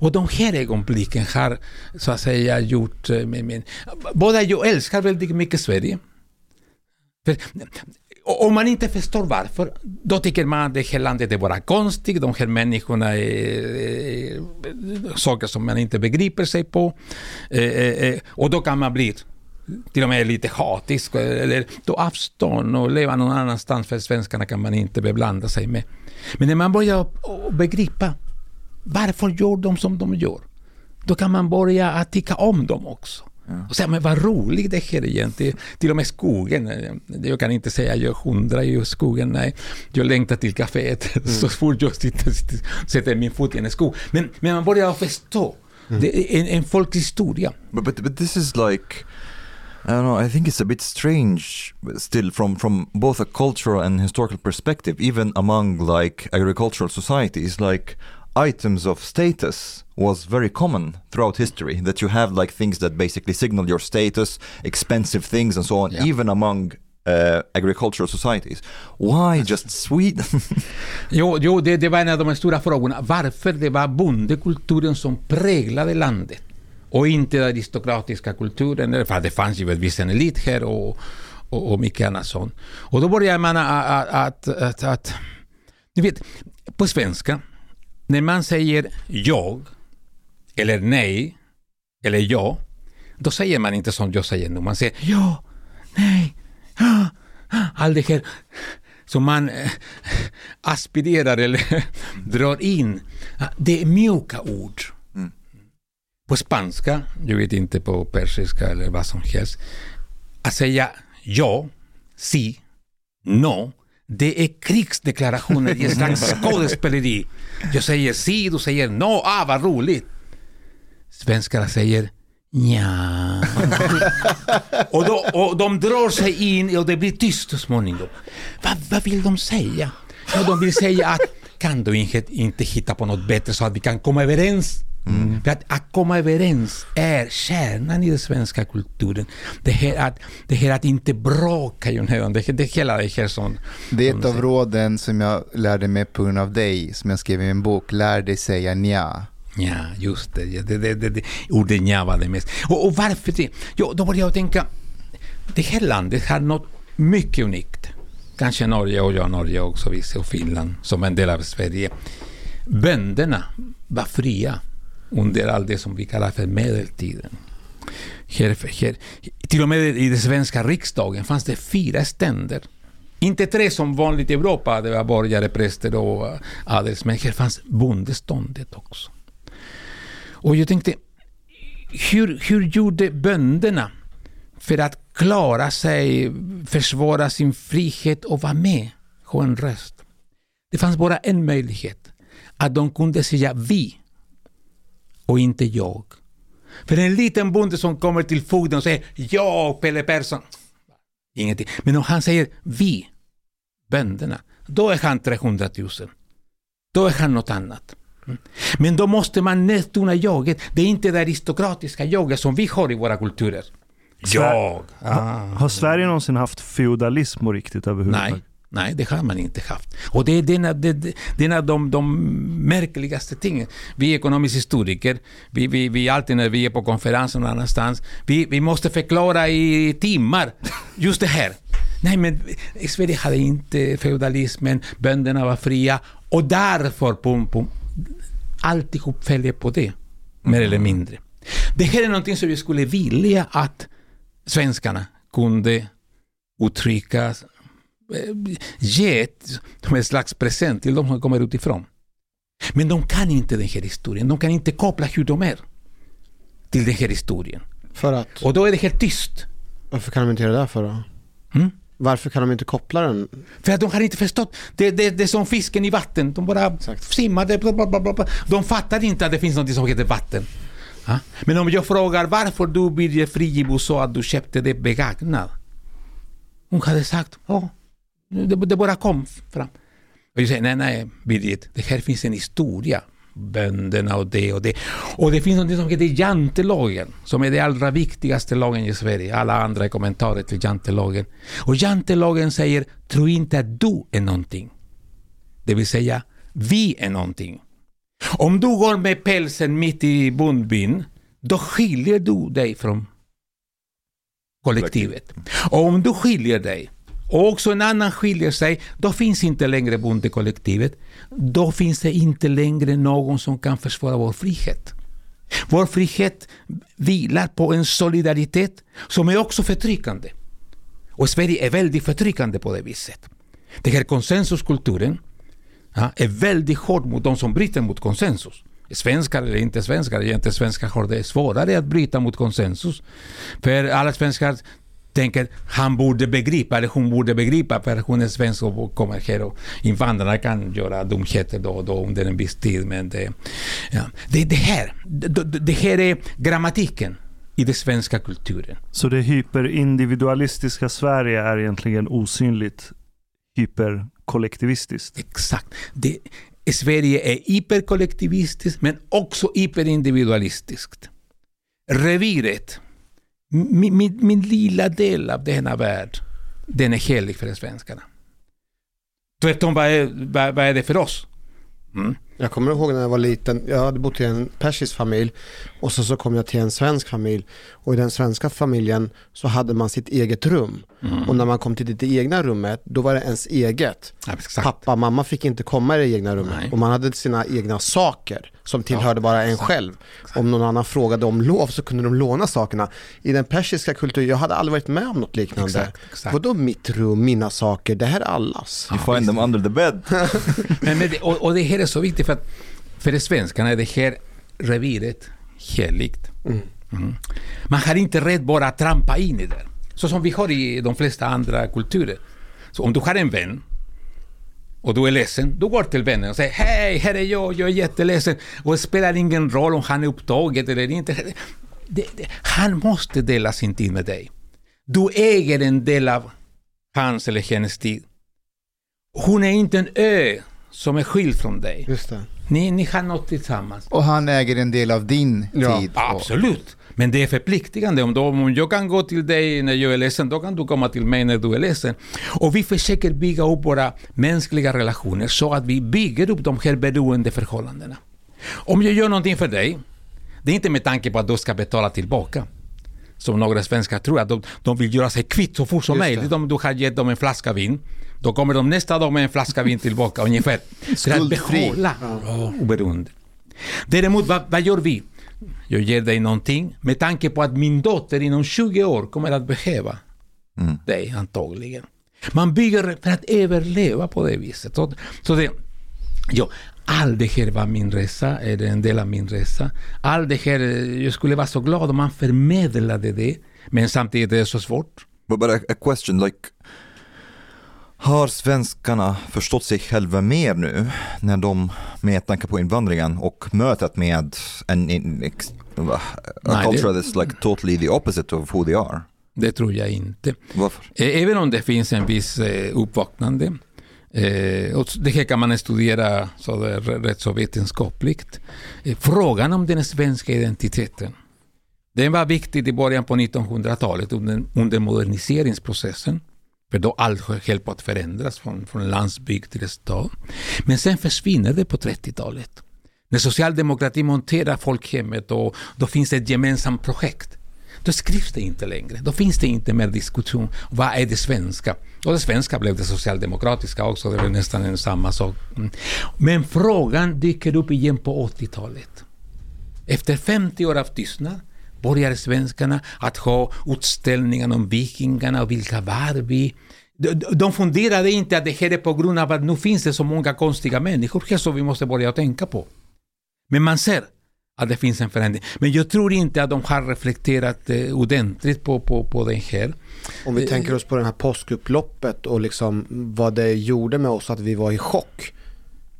Och de här ögonblicken har så att säga gjort... eh, Med, båda jag älskar väldigt mycket Sverige. För, om man inte förstår varför, då tycker man att det här landet är bara konstigt, de här människorna är, är saker som man inte begriper sig på. Eh, eh, eh, och då kan man bli till och med lite hatisk, eller ta avstånd och leva någon annanstans, för svenskarna kan man inte beblanda sig med. Men när man börjar begripa varför gör de som de gör? Då kan man börja att tycka om dem också. Och säga, men vad roligt det här egentligen. Till och med skogen. Jag kan inte säga jag hundrar i skogen, nej. Jag längtar till kaféet så fort jag sitter, sätter min fot i en skog. Men, men man börjar förstå. Det är en, en folkhistoria. But, but but this is like I don't know. I think it's a bit strange still from from both a cultural and historical perspective, even among like agricultural societies. Like items of status was very common throughout history. That you have like things that basically signal your status, expensive things, and so on. Yeah. Even among uh, agricultural societies. Why just Sweden? Jo, jo det, det var en av de stora frågorna. Varför det var bondekulturen som präglade landet och inte den aristokratiska kulturen. För det fanns givetvis en elit här och, och, och mycket annat sånt. Och då började man att, att, att, att... Ni vet, på svenska, när man säger jag, eller nej, eller ja, då säger man inte som jag säger nu. Man säger ja, nej, ja, allt det här som man eh, aspirerar eller drar in. Det är mjuka ord. På spanska, jag vet inte på persiska eller vad som helst, att säga ja, si, no, det är krigsdeklarationer i ett slags skådespeleri. Jag säger si, du säger no, ah vad roligt. Svenskarna säger ja. och, då, och de drar sig in och det blir tyst så småningom. Vad, vad vill de säga? Ja, de vill säga att kan du inte, inte hitta på något bättre så att vi kan komma överens? För att, att komma överens är kärnan i den svenska kulturen. Det här att, det här att inte bråka, ju, det, det hela det här som... Det är ett av råden som jag lärde mig på grund av dig, som jag skrev i min bok. Lär dig säga nja. Ja, just det. Det, det, det, det ordet nja var det mest. Och, och varför det? Jo, då började jag tänka, det här landet har något mycket unikt. Kanske Norge och jag Norge också, och Finland som en del av Sverige. Bönderna var fria under allt det som vi kallar för medeltiden. Här, här, till och med i den svenska riksdagen fanns det fyra ständer. Inte tre som vanligt i Europa, det var borgare, präster och adelsmän. Här fanns bondeståndet också. Och jag tänkte, hur, hur gjorde bönderna för att klara sig, försvara sin frihet och vara med, ha en röst? Det fanns bara en möjlighet, att de kunde säga vi och inte jag. För en liten bonde som kommer till fogden och säger ja, Pelle Persson. Ingenting. Men om han säger vi, bönderna, då är han 300 000. Då är han något annat. Mm. Men då måste man nedtona jaget. Det är inte det aristokratiska jaget som vi har i våra kulturer. Jag. Ah. Har Sverige någonsin haft feudalism och riktigt överhuvudtaget? Nej. Nej, det har man inte haft. Och det är en av, det är de, de märkligaste tingen. Vi är ekonomiska historiker, vi, vi, vi alltid när vi är på konferenser någon annanstans, vi, vi måste förklara i timmar just det här. Nej, men i Sverige hade inte feudalismen, bönderna var fria och därför, pum, pum, alltihop följer på det, mer eller mindre. Det här är någonting som vi skulle vilja att svenskarna kunde uttrycka ge som en slags present till de som kommer utifrån. Men de kan inte den här historien. De kan inte koppla hur de är till den här historien. För att? Och då är det helt tyst. Varför kan de inte göra det för då? Mm? Varför kan de inte koppla den? För att de har inte förstått. Det, det, det är som fisken i vatten. De bara Exakt. simmade. Bla, bla, bla. De fattar inte att det finns något som heter vatten. Ja? Men om jag frågar varför du Birger Friggebo sa att du köpte det begagnat. Hon hade sagt, ja, det, det bara kom fram. Och jag säger, nej, nej, Birgit, det här finns en historia. Bönderna och det och det. Och det finns något som heter jantelagen, som är den allra viktigaste lagen i Sverige. Alla andra kommentarer till jantelagen. Och jantelagen säger, tro inte att du är någonting. Det vill säga, vi är någonting. Om du går med pälsen mitt i bondbyn, då skiljer du dig från kollektivet. Och om du skiljer dig, och också en annan skiljer sig, då finns inte längre bondekollektivet. Då finns det inte längre någon som kan försvara vår frihet. Vår frihet vilar på en solidaritet som är också förtryckande. Och Sverige är väldigt förtryckande på det viset. Den här konsensuskulturen ja, är väldigt hård mot de som bryter mot konsensus. Svenskar eller inte svenskar, egentligen svenskar har det svårare att bryta mot konsensus. För alla svenskar tänker han borde begripa, eller hon borde begripa, för hon är svensk och kommer här och invandrarna kan göra dumheter då och då under en viss tid. Men det, ja. det, det, här, det, det här är grammatiken i den svenska kulturen. Så det hyperindividualistiska Sverige är egentligen osynligt hyperkollektivistiskt? Exakt. Det, Sverige är hyperkollektivistiskt men också hyperindividualistiskt. Reviret min, min, min lilla del av denna värld, den är helig för svenskarna. Tvärtom, vad är, vad, vad är det för oss? Mm. Jag kommer ihåg när jag var liten, jag hade bott i en persisk familj och så, så kom jag till en svensk familj och i den svenska familjen så hade man sitt eget rum. Mm. Och när man kom till det egna rummet, då var det ens eget. Ja, Pappa, mamma fick inte komma i det egna rummet Nej. och man hade sina egna saker som tillhörde ja, bara en exakt. själv. Exakt. Om någon annan frågade om lov så kunde de låna sakerna. I den persiska kulturen, jag hade aldrig varit med om något liknande. Exakt, exakt. Vadå mitt rum, mina saker, det här är allas. You find them under the bed. Men, men det, och, och det här är så viktigt för att för svenskarna är det här reviret heligt. Mm. Mm. Man har inte rätt bara att trampa in i det. Så som vi har i de flesta andra kulturer. Så om du har en vän och du är ledsen, du går till vännen och säger hej, här är jag, jag är jätteledsen. Och det spelar ingen roll om han är upptagen eller inte. Det, det, han måste dela sin tid med dig. Du äger en del av hans eller hennes tid. Hon är inte en ö som är skild från dig. Just det. Ni, ni har något tillsammans. Och han äger en del av din ja. tid. Absolut. Men det är förpliktigande. Om, då, om jag kan gå till dig när jag är ledsen, då kan du komma till mig när du är ledsen. Och vi försöker bygga upp våra mänskliga relationer så att vi bygger upp de här beroendeförhållandena. Om jag gör någonting för dig, det är inte med tanke på att du ska betala tillbaka. Som några svenskar tror, att de, de vill göra sig kvitt så fort som möjligt. Om du har gett dem en flaska vin, då kommer de nästa dag med en flaska vin tillbaka ungefär. För att behålla oberoende. Däremot, vad, vad gör vi? Jag ger dig någonting med tanke på att min dotter inom 20 år kommer att behöva mm. dig antagligen. Man bygger för att överleva på det viset. Så, så det, ja, allt det här var min resa, är en del av min resa. Allt det här, jag skulle vara så glad om man förmedlade det, men samtidigt är det så svårt. But, but a, a question like Har svenskarna förstått sig själva mer nu när de med tanke på invandringen och mötet med en, en ex, a Nej, culture det- that's like totally the opposite of who they are? Det tror jag inte. Varför? Eh, Även om det finns en viss eh, uppvaknande. Eh, och det här kan man studera så det är rätt så vetenskapligt. Frågan om den svenska identiteten. Den var viktig i början på 1900-talet under, under moderniseringsprocessen. För då allt höll på att förändras från, från landsbygd till stad. Men sen försvinner det på 30-talet. När socialdemokratin monterar folkhemmet och då finns det ett gemensamt projekt. Då skrivs det inte längre. Då finns det inte mer diskussion. Vad är det svenska? Och det svenska blev det socialdemokratiska också. Det var nästan en samma sak. Men frågan dyker upp igen på 80-talet. Efter 50 år av tystnad börjar svenskarna att ha utställningar om vikingarna och vilka var vi? De, de funderade inte att det här är på grund av att nu finns det så många konstiga människor här som vi måste börja tänka på. Men man ser att det finns en förändring. Men jag tror inte att de har reflekterat eh, ordentligt på, på, på det här. Om vi tänker oss på det här påskupploppet och liksom vad det gjorde med oss att vi var i chock.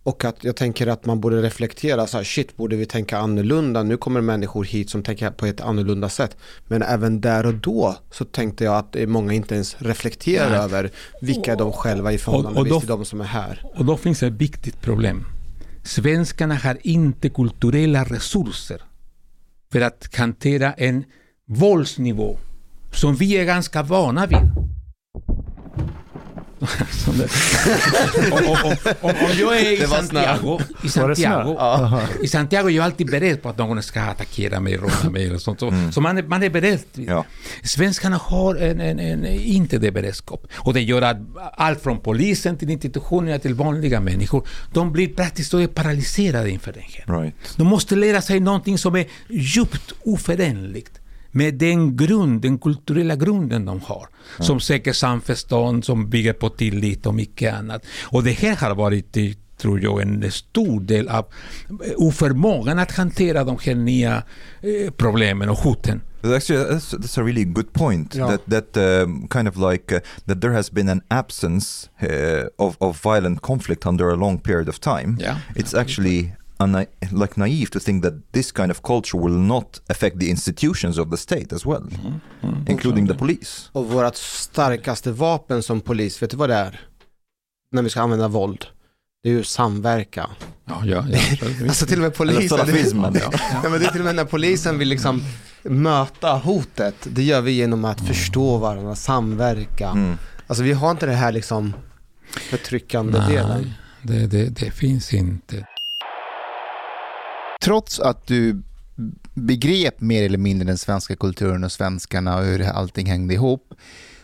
Och att jag tänker att man borde reflektera så här, shit, borde vi tänka annorlunda? Nu kommer människor hit som tänker på ett annorlunda sätt. Men även där och då så tänkte jag att många inte ens reflekterar Nej. över vilka är de själva i förhållande Och- och då- till de som är här. Och då finns ett viktigt problem. Svenskarna har inte kulturella resurser för att hantera en våldsnivå som vi är ganska vana vid. Om, om, om, om jag är i. Santiago, i? Santiago, i Santiago är jag alltid beredd på att någon ska attackera mig, råna mig eller sånt. Så, så man, är, man är beredd. Ja. Svenskarna har en, en, en, inte det beredskap. Och det gör att allt från polisen till institutionerna till vanliga människor, de blir praktiskt taget paralyserade inför det här. Right. De måste lära sig någonting som är djupt oförenligt med den grund, den kulturella grunden de har. Som söker samförstånd, som bygger på tillit och mycket annat. Och det här har varit, eh, tror jag, en stor del av eh, oförmågan att hantera de här nya eh, problemen och hoten. But Actually, that's, that's a really good point. Yeah. That that um, kind of like uh, that there has been an absence uh, of of violent conflict under a long period of time. Yeah, it's actually una- like naive to think that this kind of culture will not affect the institutions of the state as well, Mm-hmm. including the police. Och vårt starkaste vapen som polis, vet du vad det är? När vi ska använda våld. Det är ju samverkan. Ja, ja, ja. Alltså till och med Eller polisen. salafismen. Ja, men det är till och med när polisen vill liksom möta hotet. Det gör vi genom att förstå varandra, samverka. Mm. Alltså vi har inte det här liksom förtryckande delen. Nej, det, det, det finns inte. Trots att du begrep mer eller mindre den svenska kulturen och svenskarna och hur allting hängde ihop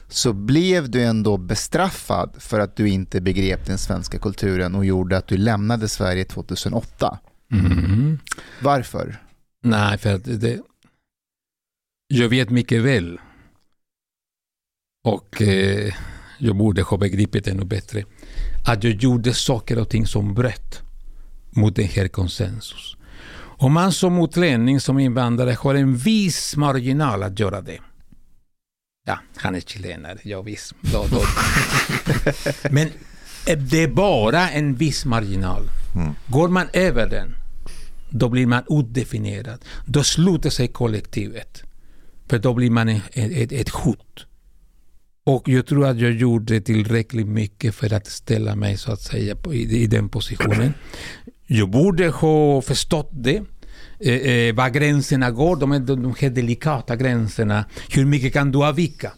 så blev du ändå bestraffad för att du inte begrep den svenska kulturen och gjorde att du lämnade Sverige 2008. Mm. Varför? Nej, för att det, jag vet mycket väl och eh, jag borde ha begripit ännu bättre att jag gjorde saker och ting som bröt mot den här konsensus. Om man som utlänning, som invandrare har en viss marginal att göra det. Ja, han är chilenare, ja visst. Då, då. Men eh, det är bara en viss marginal. Går man över den, då blir man odefinierad. Då sluter sig kollektivet. För då blir man ett, ett, ett hot. Och jag tror att jag gjorde tillräckligt mycket för att ställa mig så att säga i, i den positionen. Jag borde ha förstått det. Eh, eh, var gränserna går, de, de, här delikata gränserna. Hur mycket kan du avvika?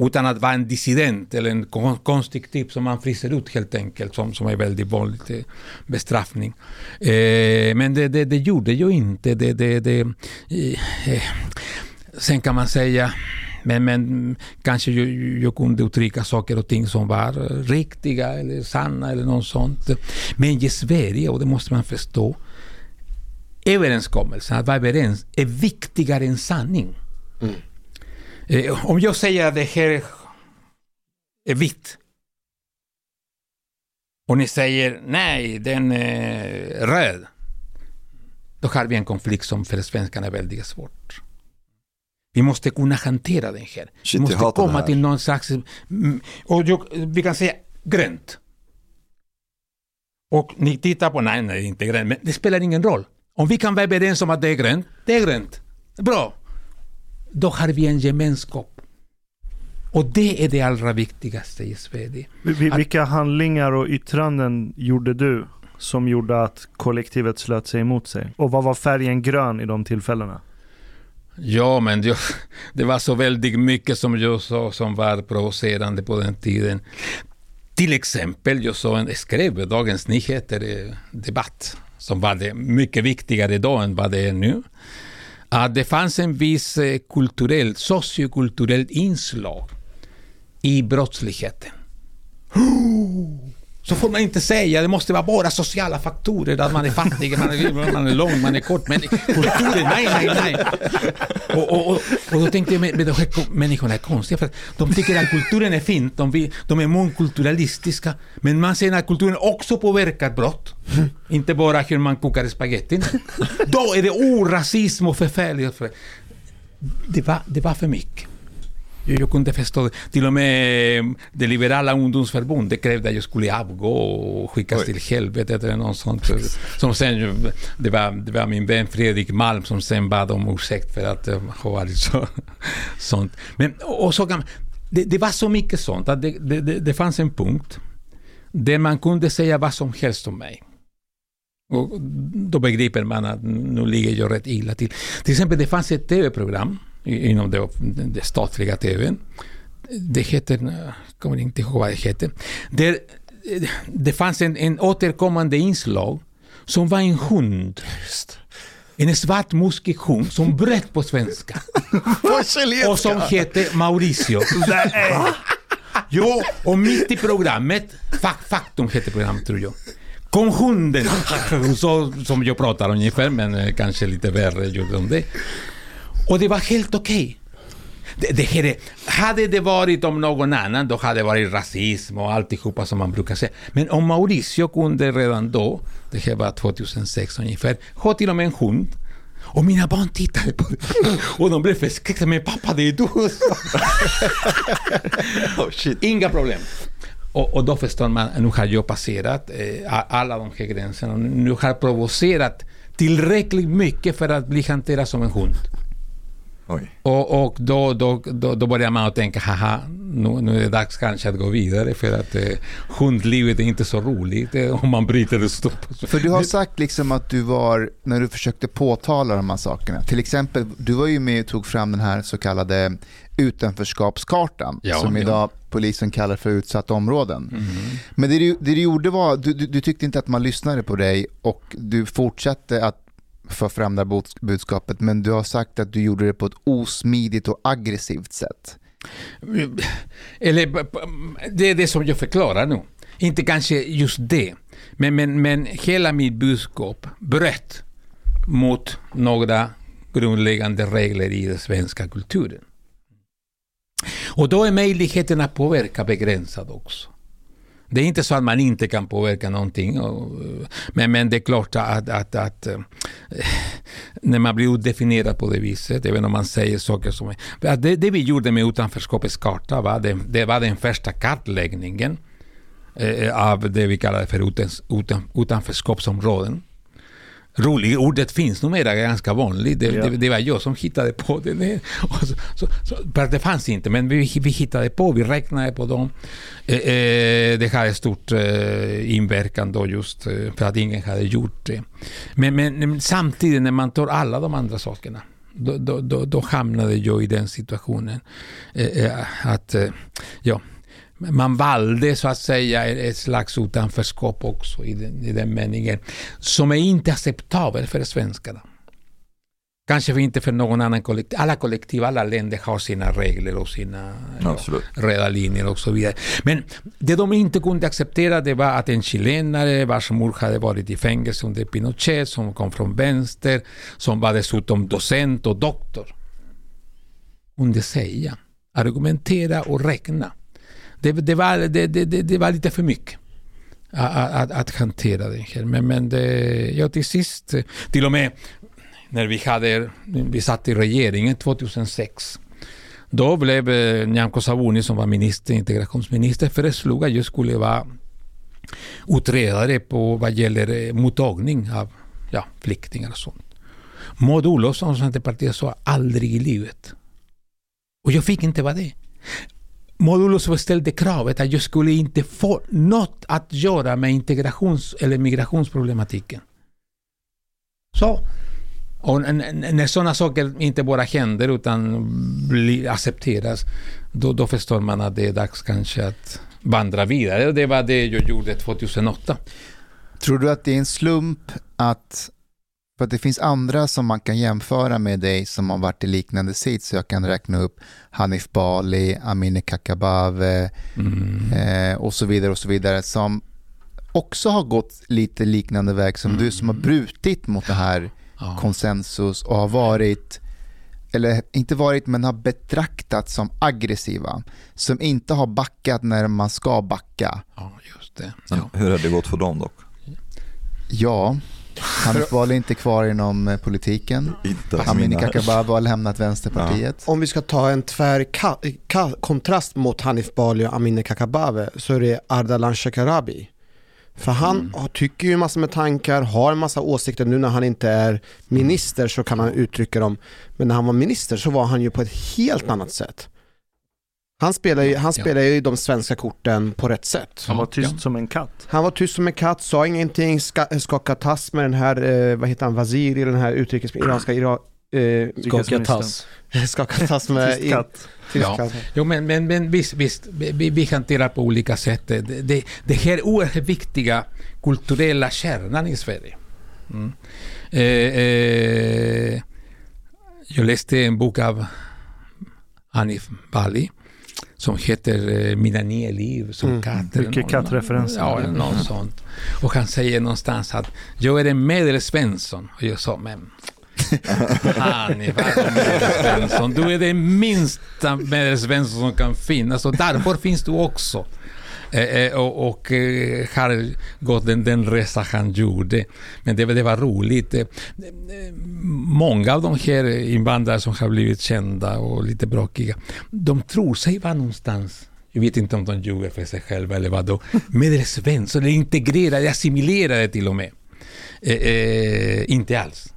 Utan att vara en dissident eller en kon- konstig typ som man fryser ut helt enkelt, som, som är väldigt vanligt eh, bestraffning. Eh, men det, det, det gjorde jag inte. Det, det, det, eh, eh, sen kan man säga, men, men kanske jag, jag kunde uttrycka saker och ting som var riktiga eller sanna eller något sånt. Men i Sverige, och det måste man förstå, överenskommelsen, att vara överens, är viktigare än sanning. Eh, om jag säger att det här är vitt och ni säger nej, den är röd. Då har vi en konflikt som för svenskarna är väldigt svårt. Vi måste kunna hantera den här. Shit, vi måste komma här. till någon slags... mm, Och jag, vi kan säga grönt. Och ni tittar på, nej, nej, inte grönt, men det spelar ingen roll. Om vi kan vara överens om att det är grönt, det är grönt. Bra. Då har vi en gemenskap. Och det är det allra viktigaste i Sverige. Vi- Vilka handlingar och yttranden gjorde du som gjorde att kollektivet slöt sig emot sig? Och vad var färgen grön i de tillfällena? Ja, men jag, det var så väldigt mycket som jag sa som var provocerande på den tiden. Till exempel, jag sa en, skrev Dagens Nyheter eh, debatt, som var det mycket viktigare då än vad det är nu. Att det fanns en viss eh, kulturell, sociokulturell inslag i brottsligheten. Så får man inte säga, det måste vara bara sociala faktorer, att man är fattig, man är, man är lång, man är kort, men kulturen, nej, nej, nej. Och, och, och, och då tänkte jag, men, de här människorna är konstiga, för de tycker att kulturen är fint, de, vill, de är mångkulturalistiska, men man ser att kulturen också påverkar brott, inte bara hur man kokar spagettin. Då är det orasism och förfärligt. Det, var, det var för mycket. Jag, jag kunde förstå det. Till och med det liberala ungdomsförbundet krävde att jag skulle avgå och skickas Oj. till helvetet eller något sånt. Som sen, det, var, det var min vän Fredrik Malm som sen bad om ursäkt för att eh, ha varit så, sånt. Men, och så kan, det, det var så mycket sånt att det, det, det, det fanns en punkt där man kunde säga vad som helst om mig. Och då begriper man att nu ligger jag rätt illa till. Till exempel det fanns ett tv-program inom det, det statliga tvn. Det heter, jag kommer inte ihåg vad det heter. Eh, det fanns en, en återkommande inslag som var en hund. En svart muskig hund som bröt på svenska. och som hette Mauricio. Jo, och mitt i programmet, Fak- Faktum heter programmet tror jag, kom hunden. Så som jag pratar ungefär, men eh, kanske lite värre gjorde de det. Och det var helt okej. Det, det här är, hade det varit om någon annan, då hade det varit rasism och alltihopa som man brukar säga. Men om Mauricio kunde redan då, det här var 2006 ungefär, ha till och med en hund. Och mina barn tittade på det. Och de blev förskräckta. Men pappa, det är du. Inga problem. Och, och då förstår man, nu har jag passerat eh, alla de här gränserna. Nu har jag provocerat tillräckligt mycket för att bli hanterad som en hund. Och, och då, då, då, då börjar man att tänka, haha, nu, nu är det dags kanske att gå vidare för att eh, hundlivet är inte så roligt eh, om man bryter och stoppar. För du har sagt liksom att du var, när du försökte påtala de här sakerna, till exempel, du var ju med och tog fram den här så kallade utanförskapskartan, Ja, som ja. idag polisen kallar för utsatta områden. Mm. Men det du, det du gjorde var, du, du, du tyckte inte att man lyssnade på dig och du fortsatte att för fram det här budskapet, men du har sagt att du gjorde det på ett osmidigt och aggressivt sätt. Eller det är det som jag förklarar nu. Inte kanske just det, men, men, men hela mitt budskap bröt mot några grundläggande regler i den svenska kulturen. Och då är möjligheten att påverka begränsad också. Det är inte så att man inte kan påverka någonting. Och, men, men det är klart att, att, att eh, när man blir utdefinierad på det viset, även om man säger saker som... Det, det vi gjorde med utanförskapets karta, va, det, det var den första kartläggningen eh, av det vi kallar för utans, utan, utanförskapsområden. Roligt, ordet finns numera ganska vanligt. Det, Ja. det, det var jag som hittade på det. Och så, så, så, det fanns inte, men vi, vi hittade på, vi räknade på dem. Eh, eh, det hade stort eh, inverkan då just eh, för att ingen hade gjort det. Men, men, samtidigt när man tar alla de andra sakerna då, då, då, då hamnade jag i den situationen eh, att ja, man valde så att säga ett slags utanförskap också i den, i den meningen som är inte acceptabel för svenskarna. Kanske inte för någon annan kollektiv. Alla kollektiv, alla länder har sina regler och sina ja, röda linjer och så vidare. Men det de inte kunde acceptera det var att en chilenare vars mor hade varit i fängelse under Pinochet, som kom från vänster, som var dessutom docent och doktor, kunde säga, argumentera och räkna. Det, det, var, det, det, det, var lite för mycket att, att, att hantera det här. Men, men det, ja, till sist, till och med när vi, hade, vi satt i regeringen 2006. Då blev eh, Nyamko Sabuni som var minister, integrationsminister föreslog att jag skulle vara utredare på vad gäller eh, mottagning av ja, flyktingar och sånt. Maud Olofsson, Centerpartiet, sa aldrig i livet. Och jag fick inte vara det. Modulus ställde kravet att jag skulle inte få något att göra med integrations eller migrationsproblematiken. Så. Och när sådana saker inte bara händer utan blir, accepteras, då, då förstår man att det är dags kanske att vandra vidare. Det var det jag gjorde 2008. Tror du att det är en slump att för att det finns andra som man kan jämföra med dig som har varit i liknande sits. Jag kan räkna upp Hanif Bali, Amineh Kakabaveh mm. eh, och så vidare och så vidare som också har gått lite liknande väg som mm. du som har brutit mot det här ja. konsensus och har varit eller inte varit men har betraktats som aggressiva. Som inte har backat när man ska backa. Ja, just det. Ja. Hur har det gått för dem dock? Ja, Hanif Bali är inte kvar inom eh, politiken. Amineh Kakabaveh har lämnat Vänsterpartiet. Ja. Om vi ska ta en tvär kontrast mot Hanif Bali och Amineh Kakabaveh så är det Ardalan Shekarabi. För han mm. tycker ju massor med tankar, har en massa åsikter. Nu när han inte är minister så kan han uttrycka dem. Men när han var minister så var han ju på ett helt annat sätt. Han spelar ju, han spelar ju de svenska korten på rätt sätt. Han var tyst ja. som en katt. Han var tyst som en katt, sa ingenting, ska, skakade tass med den här, eh, vad heter han, Waziri, den här utrikes, iranska, ira, eh, skaka tass. skaka tass med... Tyst katt. Ja. Jo, men, men, men visst, visst vi, vi hanterar på olika sätt. Det, det, det här oerhört viktiga kulturella kärnan i Sverige. Mm. Eh, eh, jag läste en bok av Hanif Bali som heter eh, Mina nio liv som mm. katter. Mycket kattreferenser. Ja, något sånt. Och han säger någonstans att jag är en medelsvensson. Och jag sa, men Hanif Svensson, du är den minsta medelsvensson som kan finnas och därför finns du också. Eh, eh, och, och eh, har gått den, den resa han gjorde. Men det, det var roligt. Eh, många av de här invandrare som har blivit kända och lite bråkiga, de tror sig vara någonstans jag vet inte om de ljuger för sig själva eller vad då. Medelsvensson, eller integrerade, assimilerade till och med. Eh, eh, inte alls.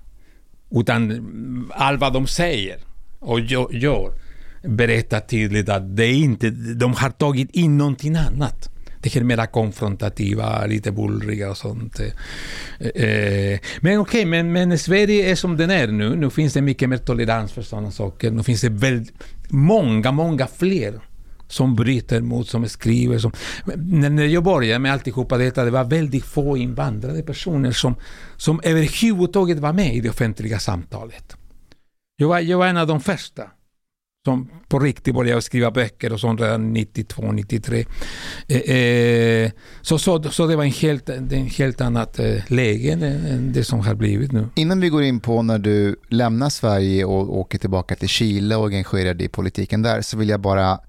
Utan allt vad de säger och gör berättar tydligt att det inte, de har tagit in någonting annat. Det här mera konfrontativa, lite bullriga och sånt. Eh, eh, eh. men okej, okay, men, men Sverige är som den är nu. Nu finns det mycket mer tolerans för sådana saker. Nu finns det väldigt många, många fler som bryter mot, som skriver. Som, när jag började med alltihopa detta, det var väldigt få invandrade personer som, som överhuvudtaget var med i det offentliga samtalet. Jag var, jag var en av de första som på riktigt började skriva böcker och sånt redan 92, 93. Eh, eh, så, så, så det var en helt, en helt annat eh, läge än det som har blivit nu. Innan vi går in på när du lämnar Sverige och åker tillbaka till Chile och engagerar dig i politiken där så vill jag bara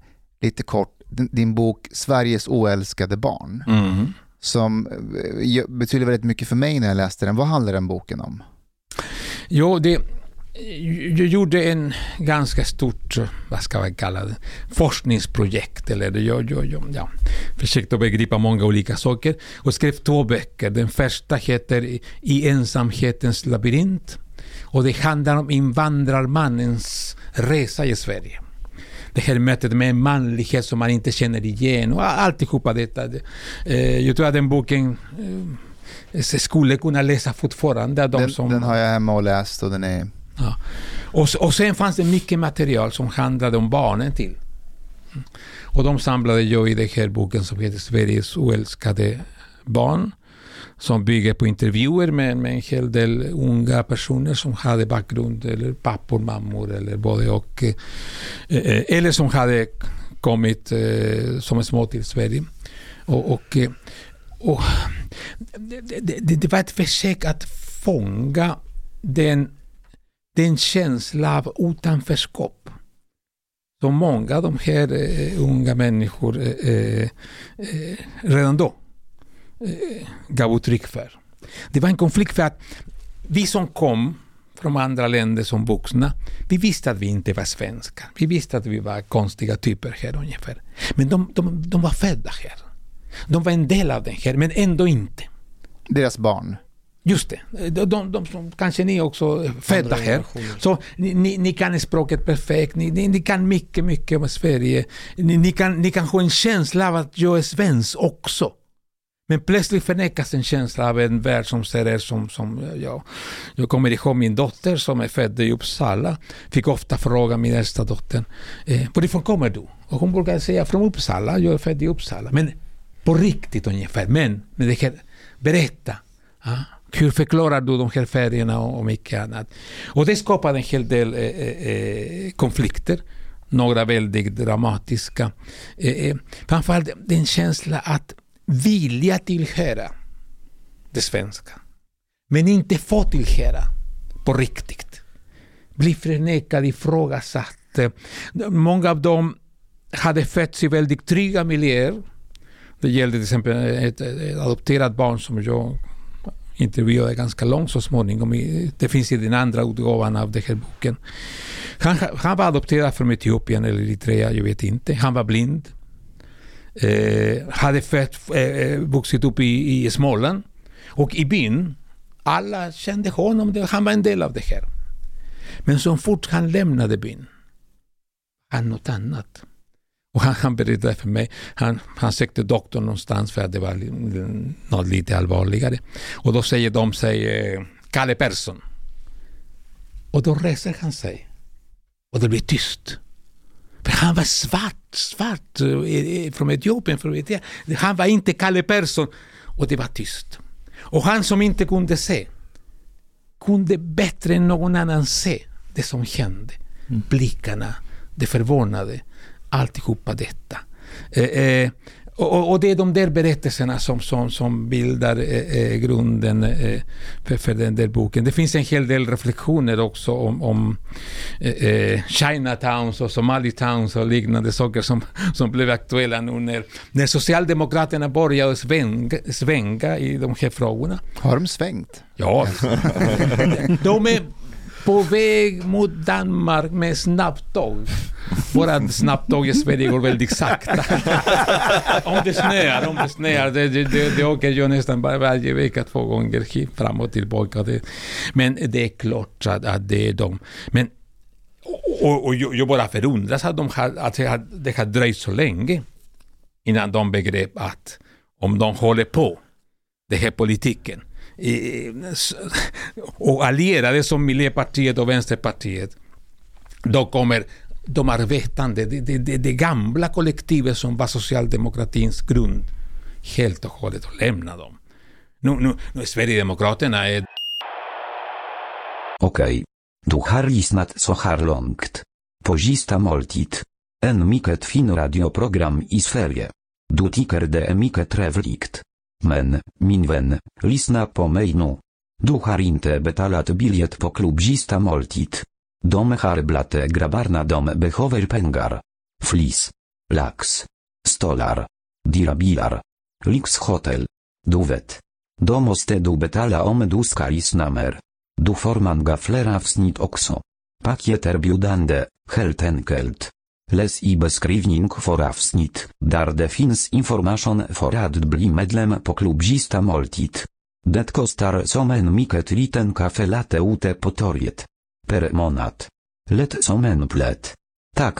lite kort, din bok Sveriges oälskade barn. Mm. Som eh, betyder väldigt mycket för mig när jag läste den. Vad handlar den boken om? Jo, det, jag gjorde en ganska stort, vad ska man kalla det, forskningsprojekt. Eller jag, jag, jag ja, försökte begripa många olika saker och skrev två böcker. Den första heter I ensamhetens labyrint och det handlar om invandrarmannens resa i Sverige det här mötet med en manlighet som man inte känner igen och alltihopa detta. Eh, jag tror att den boken eh, skulle kunna läsa fortfarande. De den, som, den har jag hemma och läst och den är... Ja. Och, och sen fanns det mycket material som handlade om barnen till. Och de samlade jag i den här boken som heter Sveriges oälskade barn som bygger på intervjuer med, med en hel del unga personer som hade bakgrund, eller pappor, mammor eller både och. Eh, eh eller som hade kommit eh, som små till Sverige. Och, och, eh, och det, det, det, var ett försök att fånga den, den känsla av utanförskap som många av de här eh, unga människor eh, eh, eh, redan då Eh, gav uttryck för. Det var en konflikt för att vi som kom från andra länder som vuxna. Vi visste att vi inte var svenskar. Vi visste att vi var konstiga typer här ungefär. Men de, de, de var födda här. De var en del av den här, men ändå inte. Deras barn? Just det. De, de, de, kanske ni också är födda här. Så ni, ni, kan språket perfekt, ni, ni, ni, kan mycket, mycket om Sverige. Ni, ni, kan, ni kan ha en känsla av att jag är svensk också. Men plötsligt förnekas en känsla av en värld som ser er som, som ja. Jag kommer ihåg min dotter som är född i Uppsala, fick ofta fråga min äldsta dotter, eh, varifrån kommer du? Och hon brukar säga från Uppsala, jag är född i Uppsala. Men på riktigt ungefär, men, men det här, berätta. Ah, hur förklarar du de här färgerna och, och mycket annat? Och det skapade en hel del eh, eh, eh, konflikter några väldigt dramatiska. Eh, eh framförallt den känsla att vilja tillhöra det svenska. Men inte få tillhöra på riktigt. Bli förnekad, ifrågasatt. Många av dem hade fötts i väldigt trygga miljöer. Det gällde till exempel ett, ett adopterat barn som jag intervjuade ganska långt så småningom. Det finns i den andra utgåvan av den här boken. Han, han var adopterad från Etiopien eller Eritrea, jag vet inte. Han var blind eh, hade fött, eh, eh, vuxit upp i, i Småland. Och i byn, alla kände honom, han var en del av det här. Men så fort han lämnade byn, han något annat. Och han, han berättade för mig, han, han sökte doktorn någonstans för att det var något lite allvarligare. Och då säger de sig eh, Kalle Persson. Och då reser han sig. Och det blir tyst. För han var svart, svart eh, från Etiopien. Från Etiopien. Han var inte Kalle Persson. Och det var tyst. Och han som inte kunde se kunde bättre än någon annan se det som hände. Mm. Blickarna, det förvånade, alltihopa detta. Eh, eh, och, och, det är de där berättelserna som, som, som bildar eh, eh, grunden eh, för, för, den där boken. Det finns en hel del reflektioner också om, om eh, eh Chinatowns och Somalitowns och liknande saker som, som blev aktuella nu när, när Socialdemokraterna började svänga, svänga i de här frågorna. Har de svängt? Ja. de är på väg mot Danmark med snabbtåg. Våra snabbtåg i Sverige går väldigt sakta. om det snöar, om det snöar, det, det, det, det åker jag nästan varje vecka två gånger hit, fram och tillbaka. Det. Men det är klart att, att det är de. Men, och, och jag, jag bara förundras att, de har, att det har dröjt så länge innan de begrep att om de håller på den här politiken och allierade som Miljöpartiet och Vänsterpartiet, då kommer de arbetande, det, det, det gamla kollektivet som var socialdemokratins grund, helt och hållet och lämna dem. Nu, nu, nu är Sverigedemokraterna är... Okej. Okay. Du har lyssnat så här långt. På sista måltid. En mycket fin radioprogram i Sverige. Du tycker det är mycket trevligt. Men, min vän, lyssna på mig nu. Du har inte betalat biliet på klubzista måltid. De harblate grabarna dom behöver pengar. Flis. Lax. Stolar. Dirabilar. Lyxhotel. Du vet. Då måste du betala om du ska lyssna mer. Du får man flera avsnitt också. Paket erbjudande, helt. Les i beskrivning for avsnitt, där det finns information för att bli medlem på klubzista måltid. Det kostar som en mycket liten kafe late ute på torget. Per månad. Lätt som en plätt. Tack,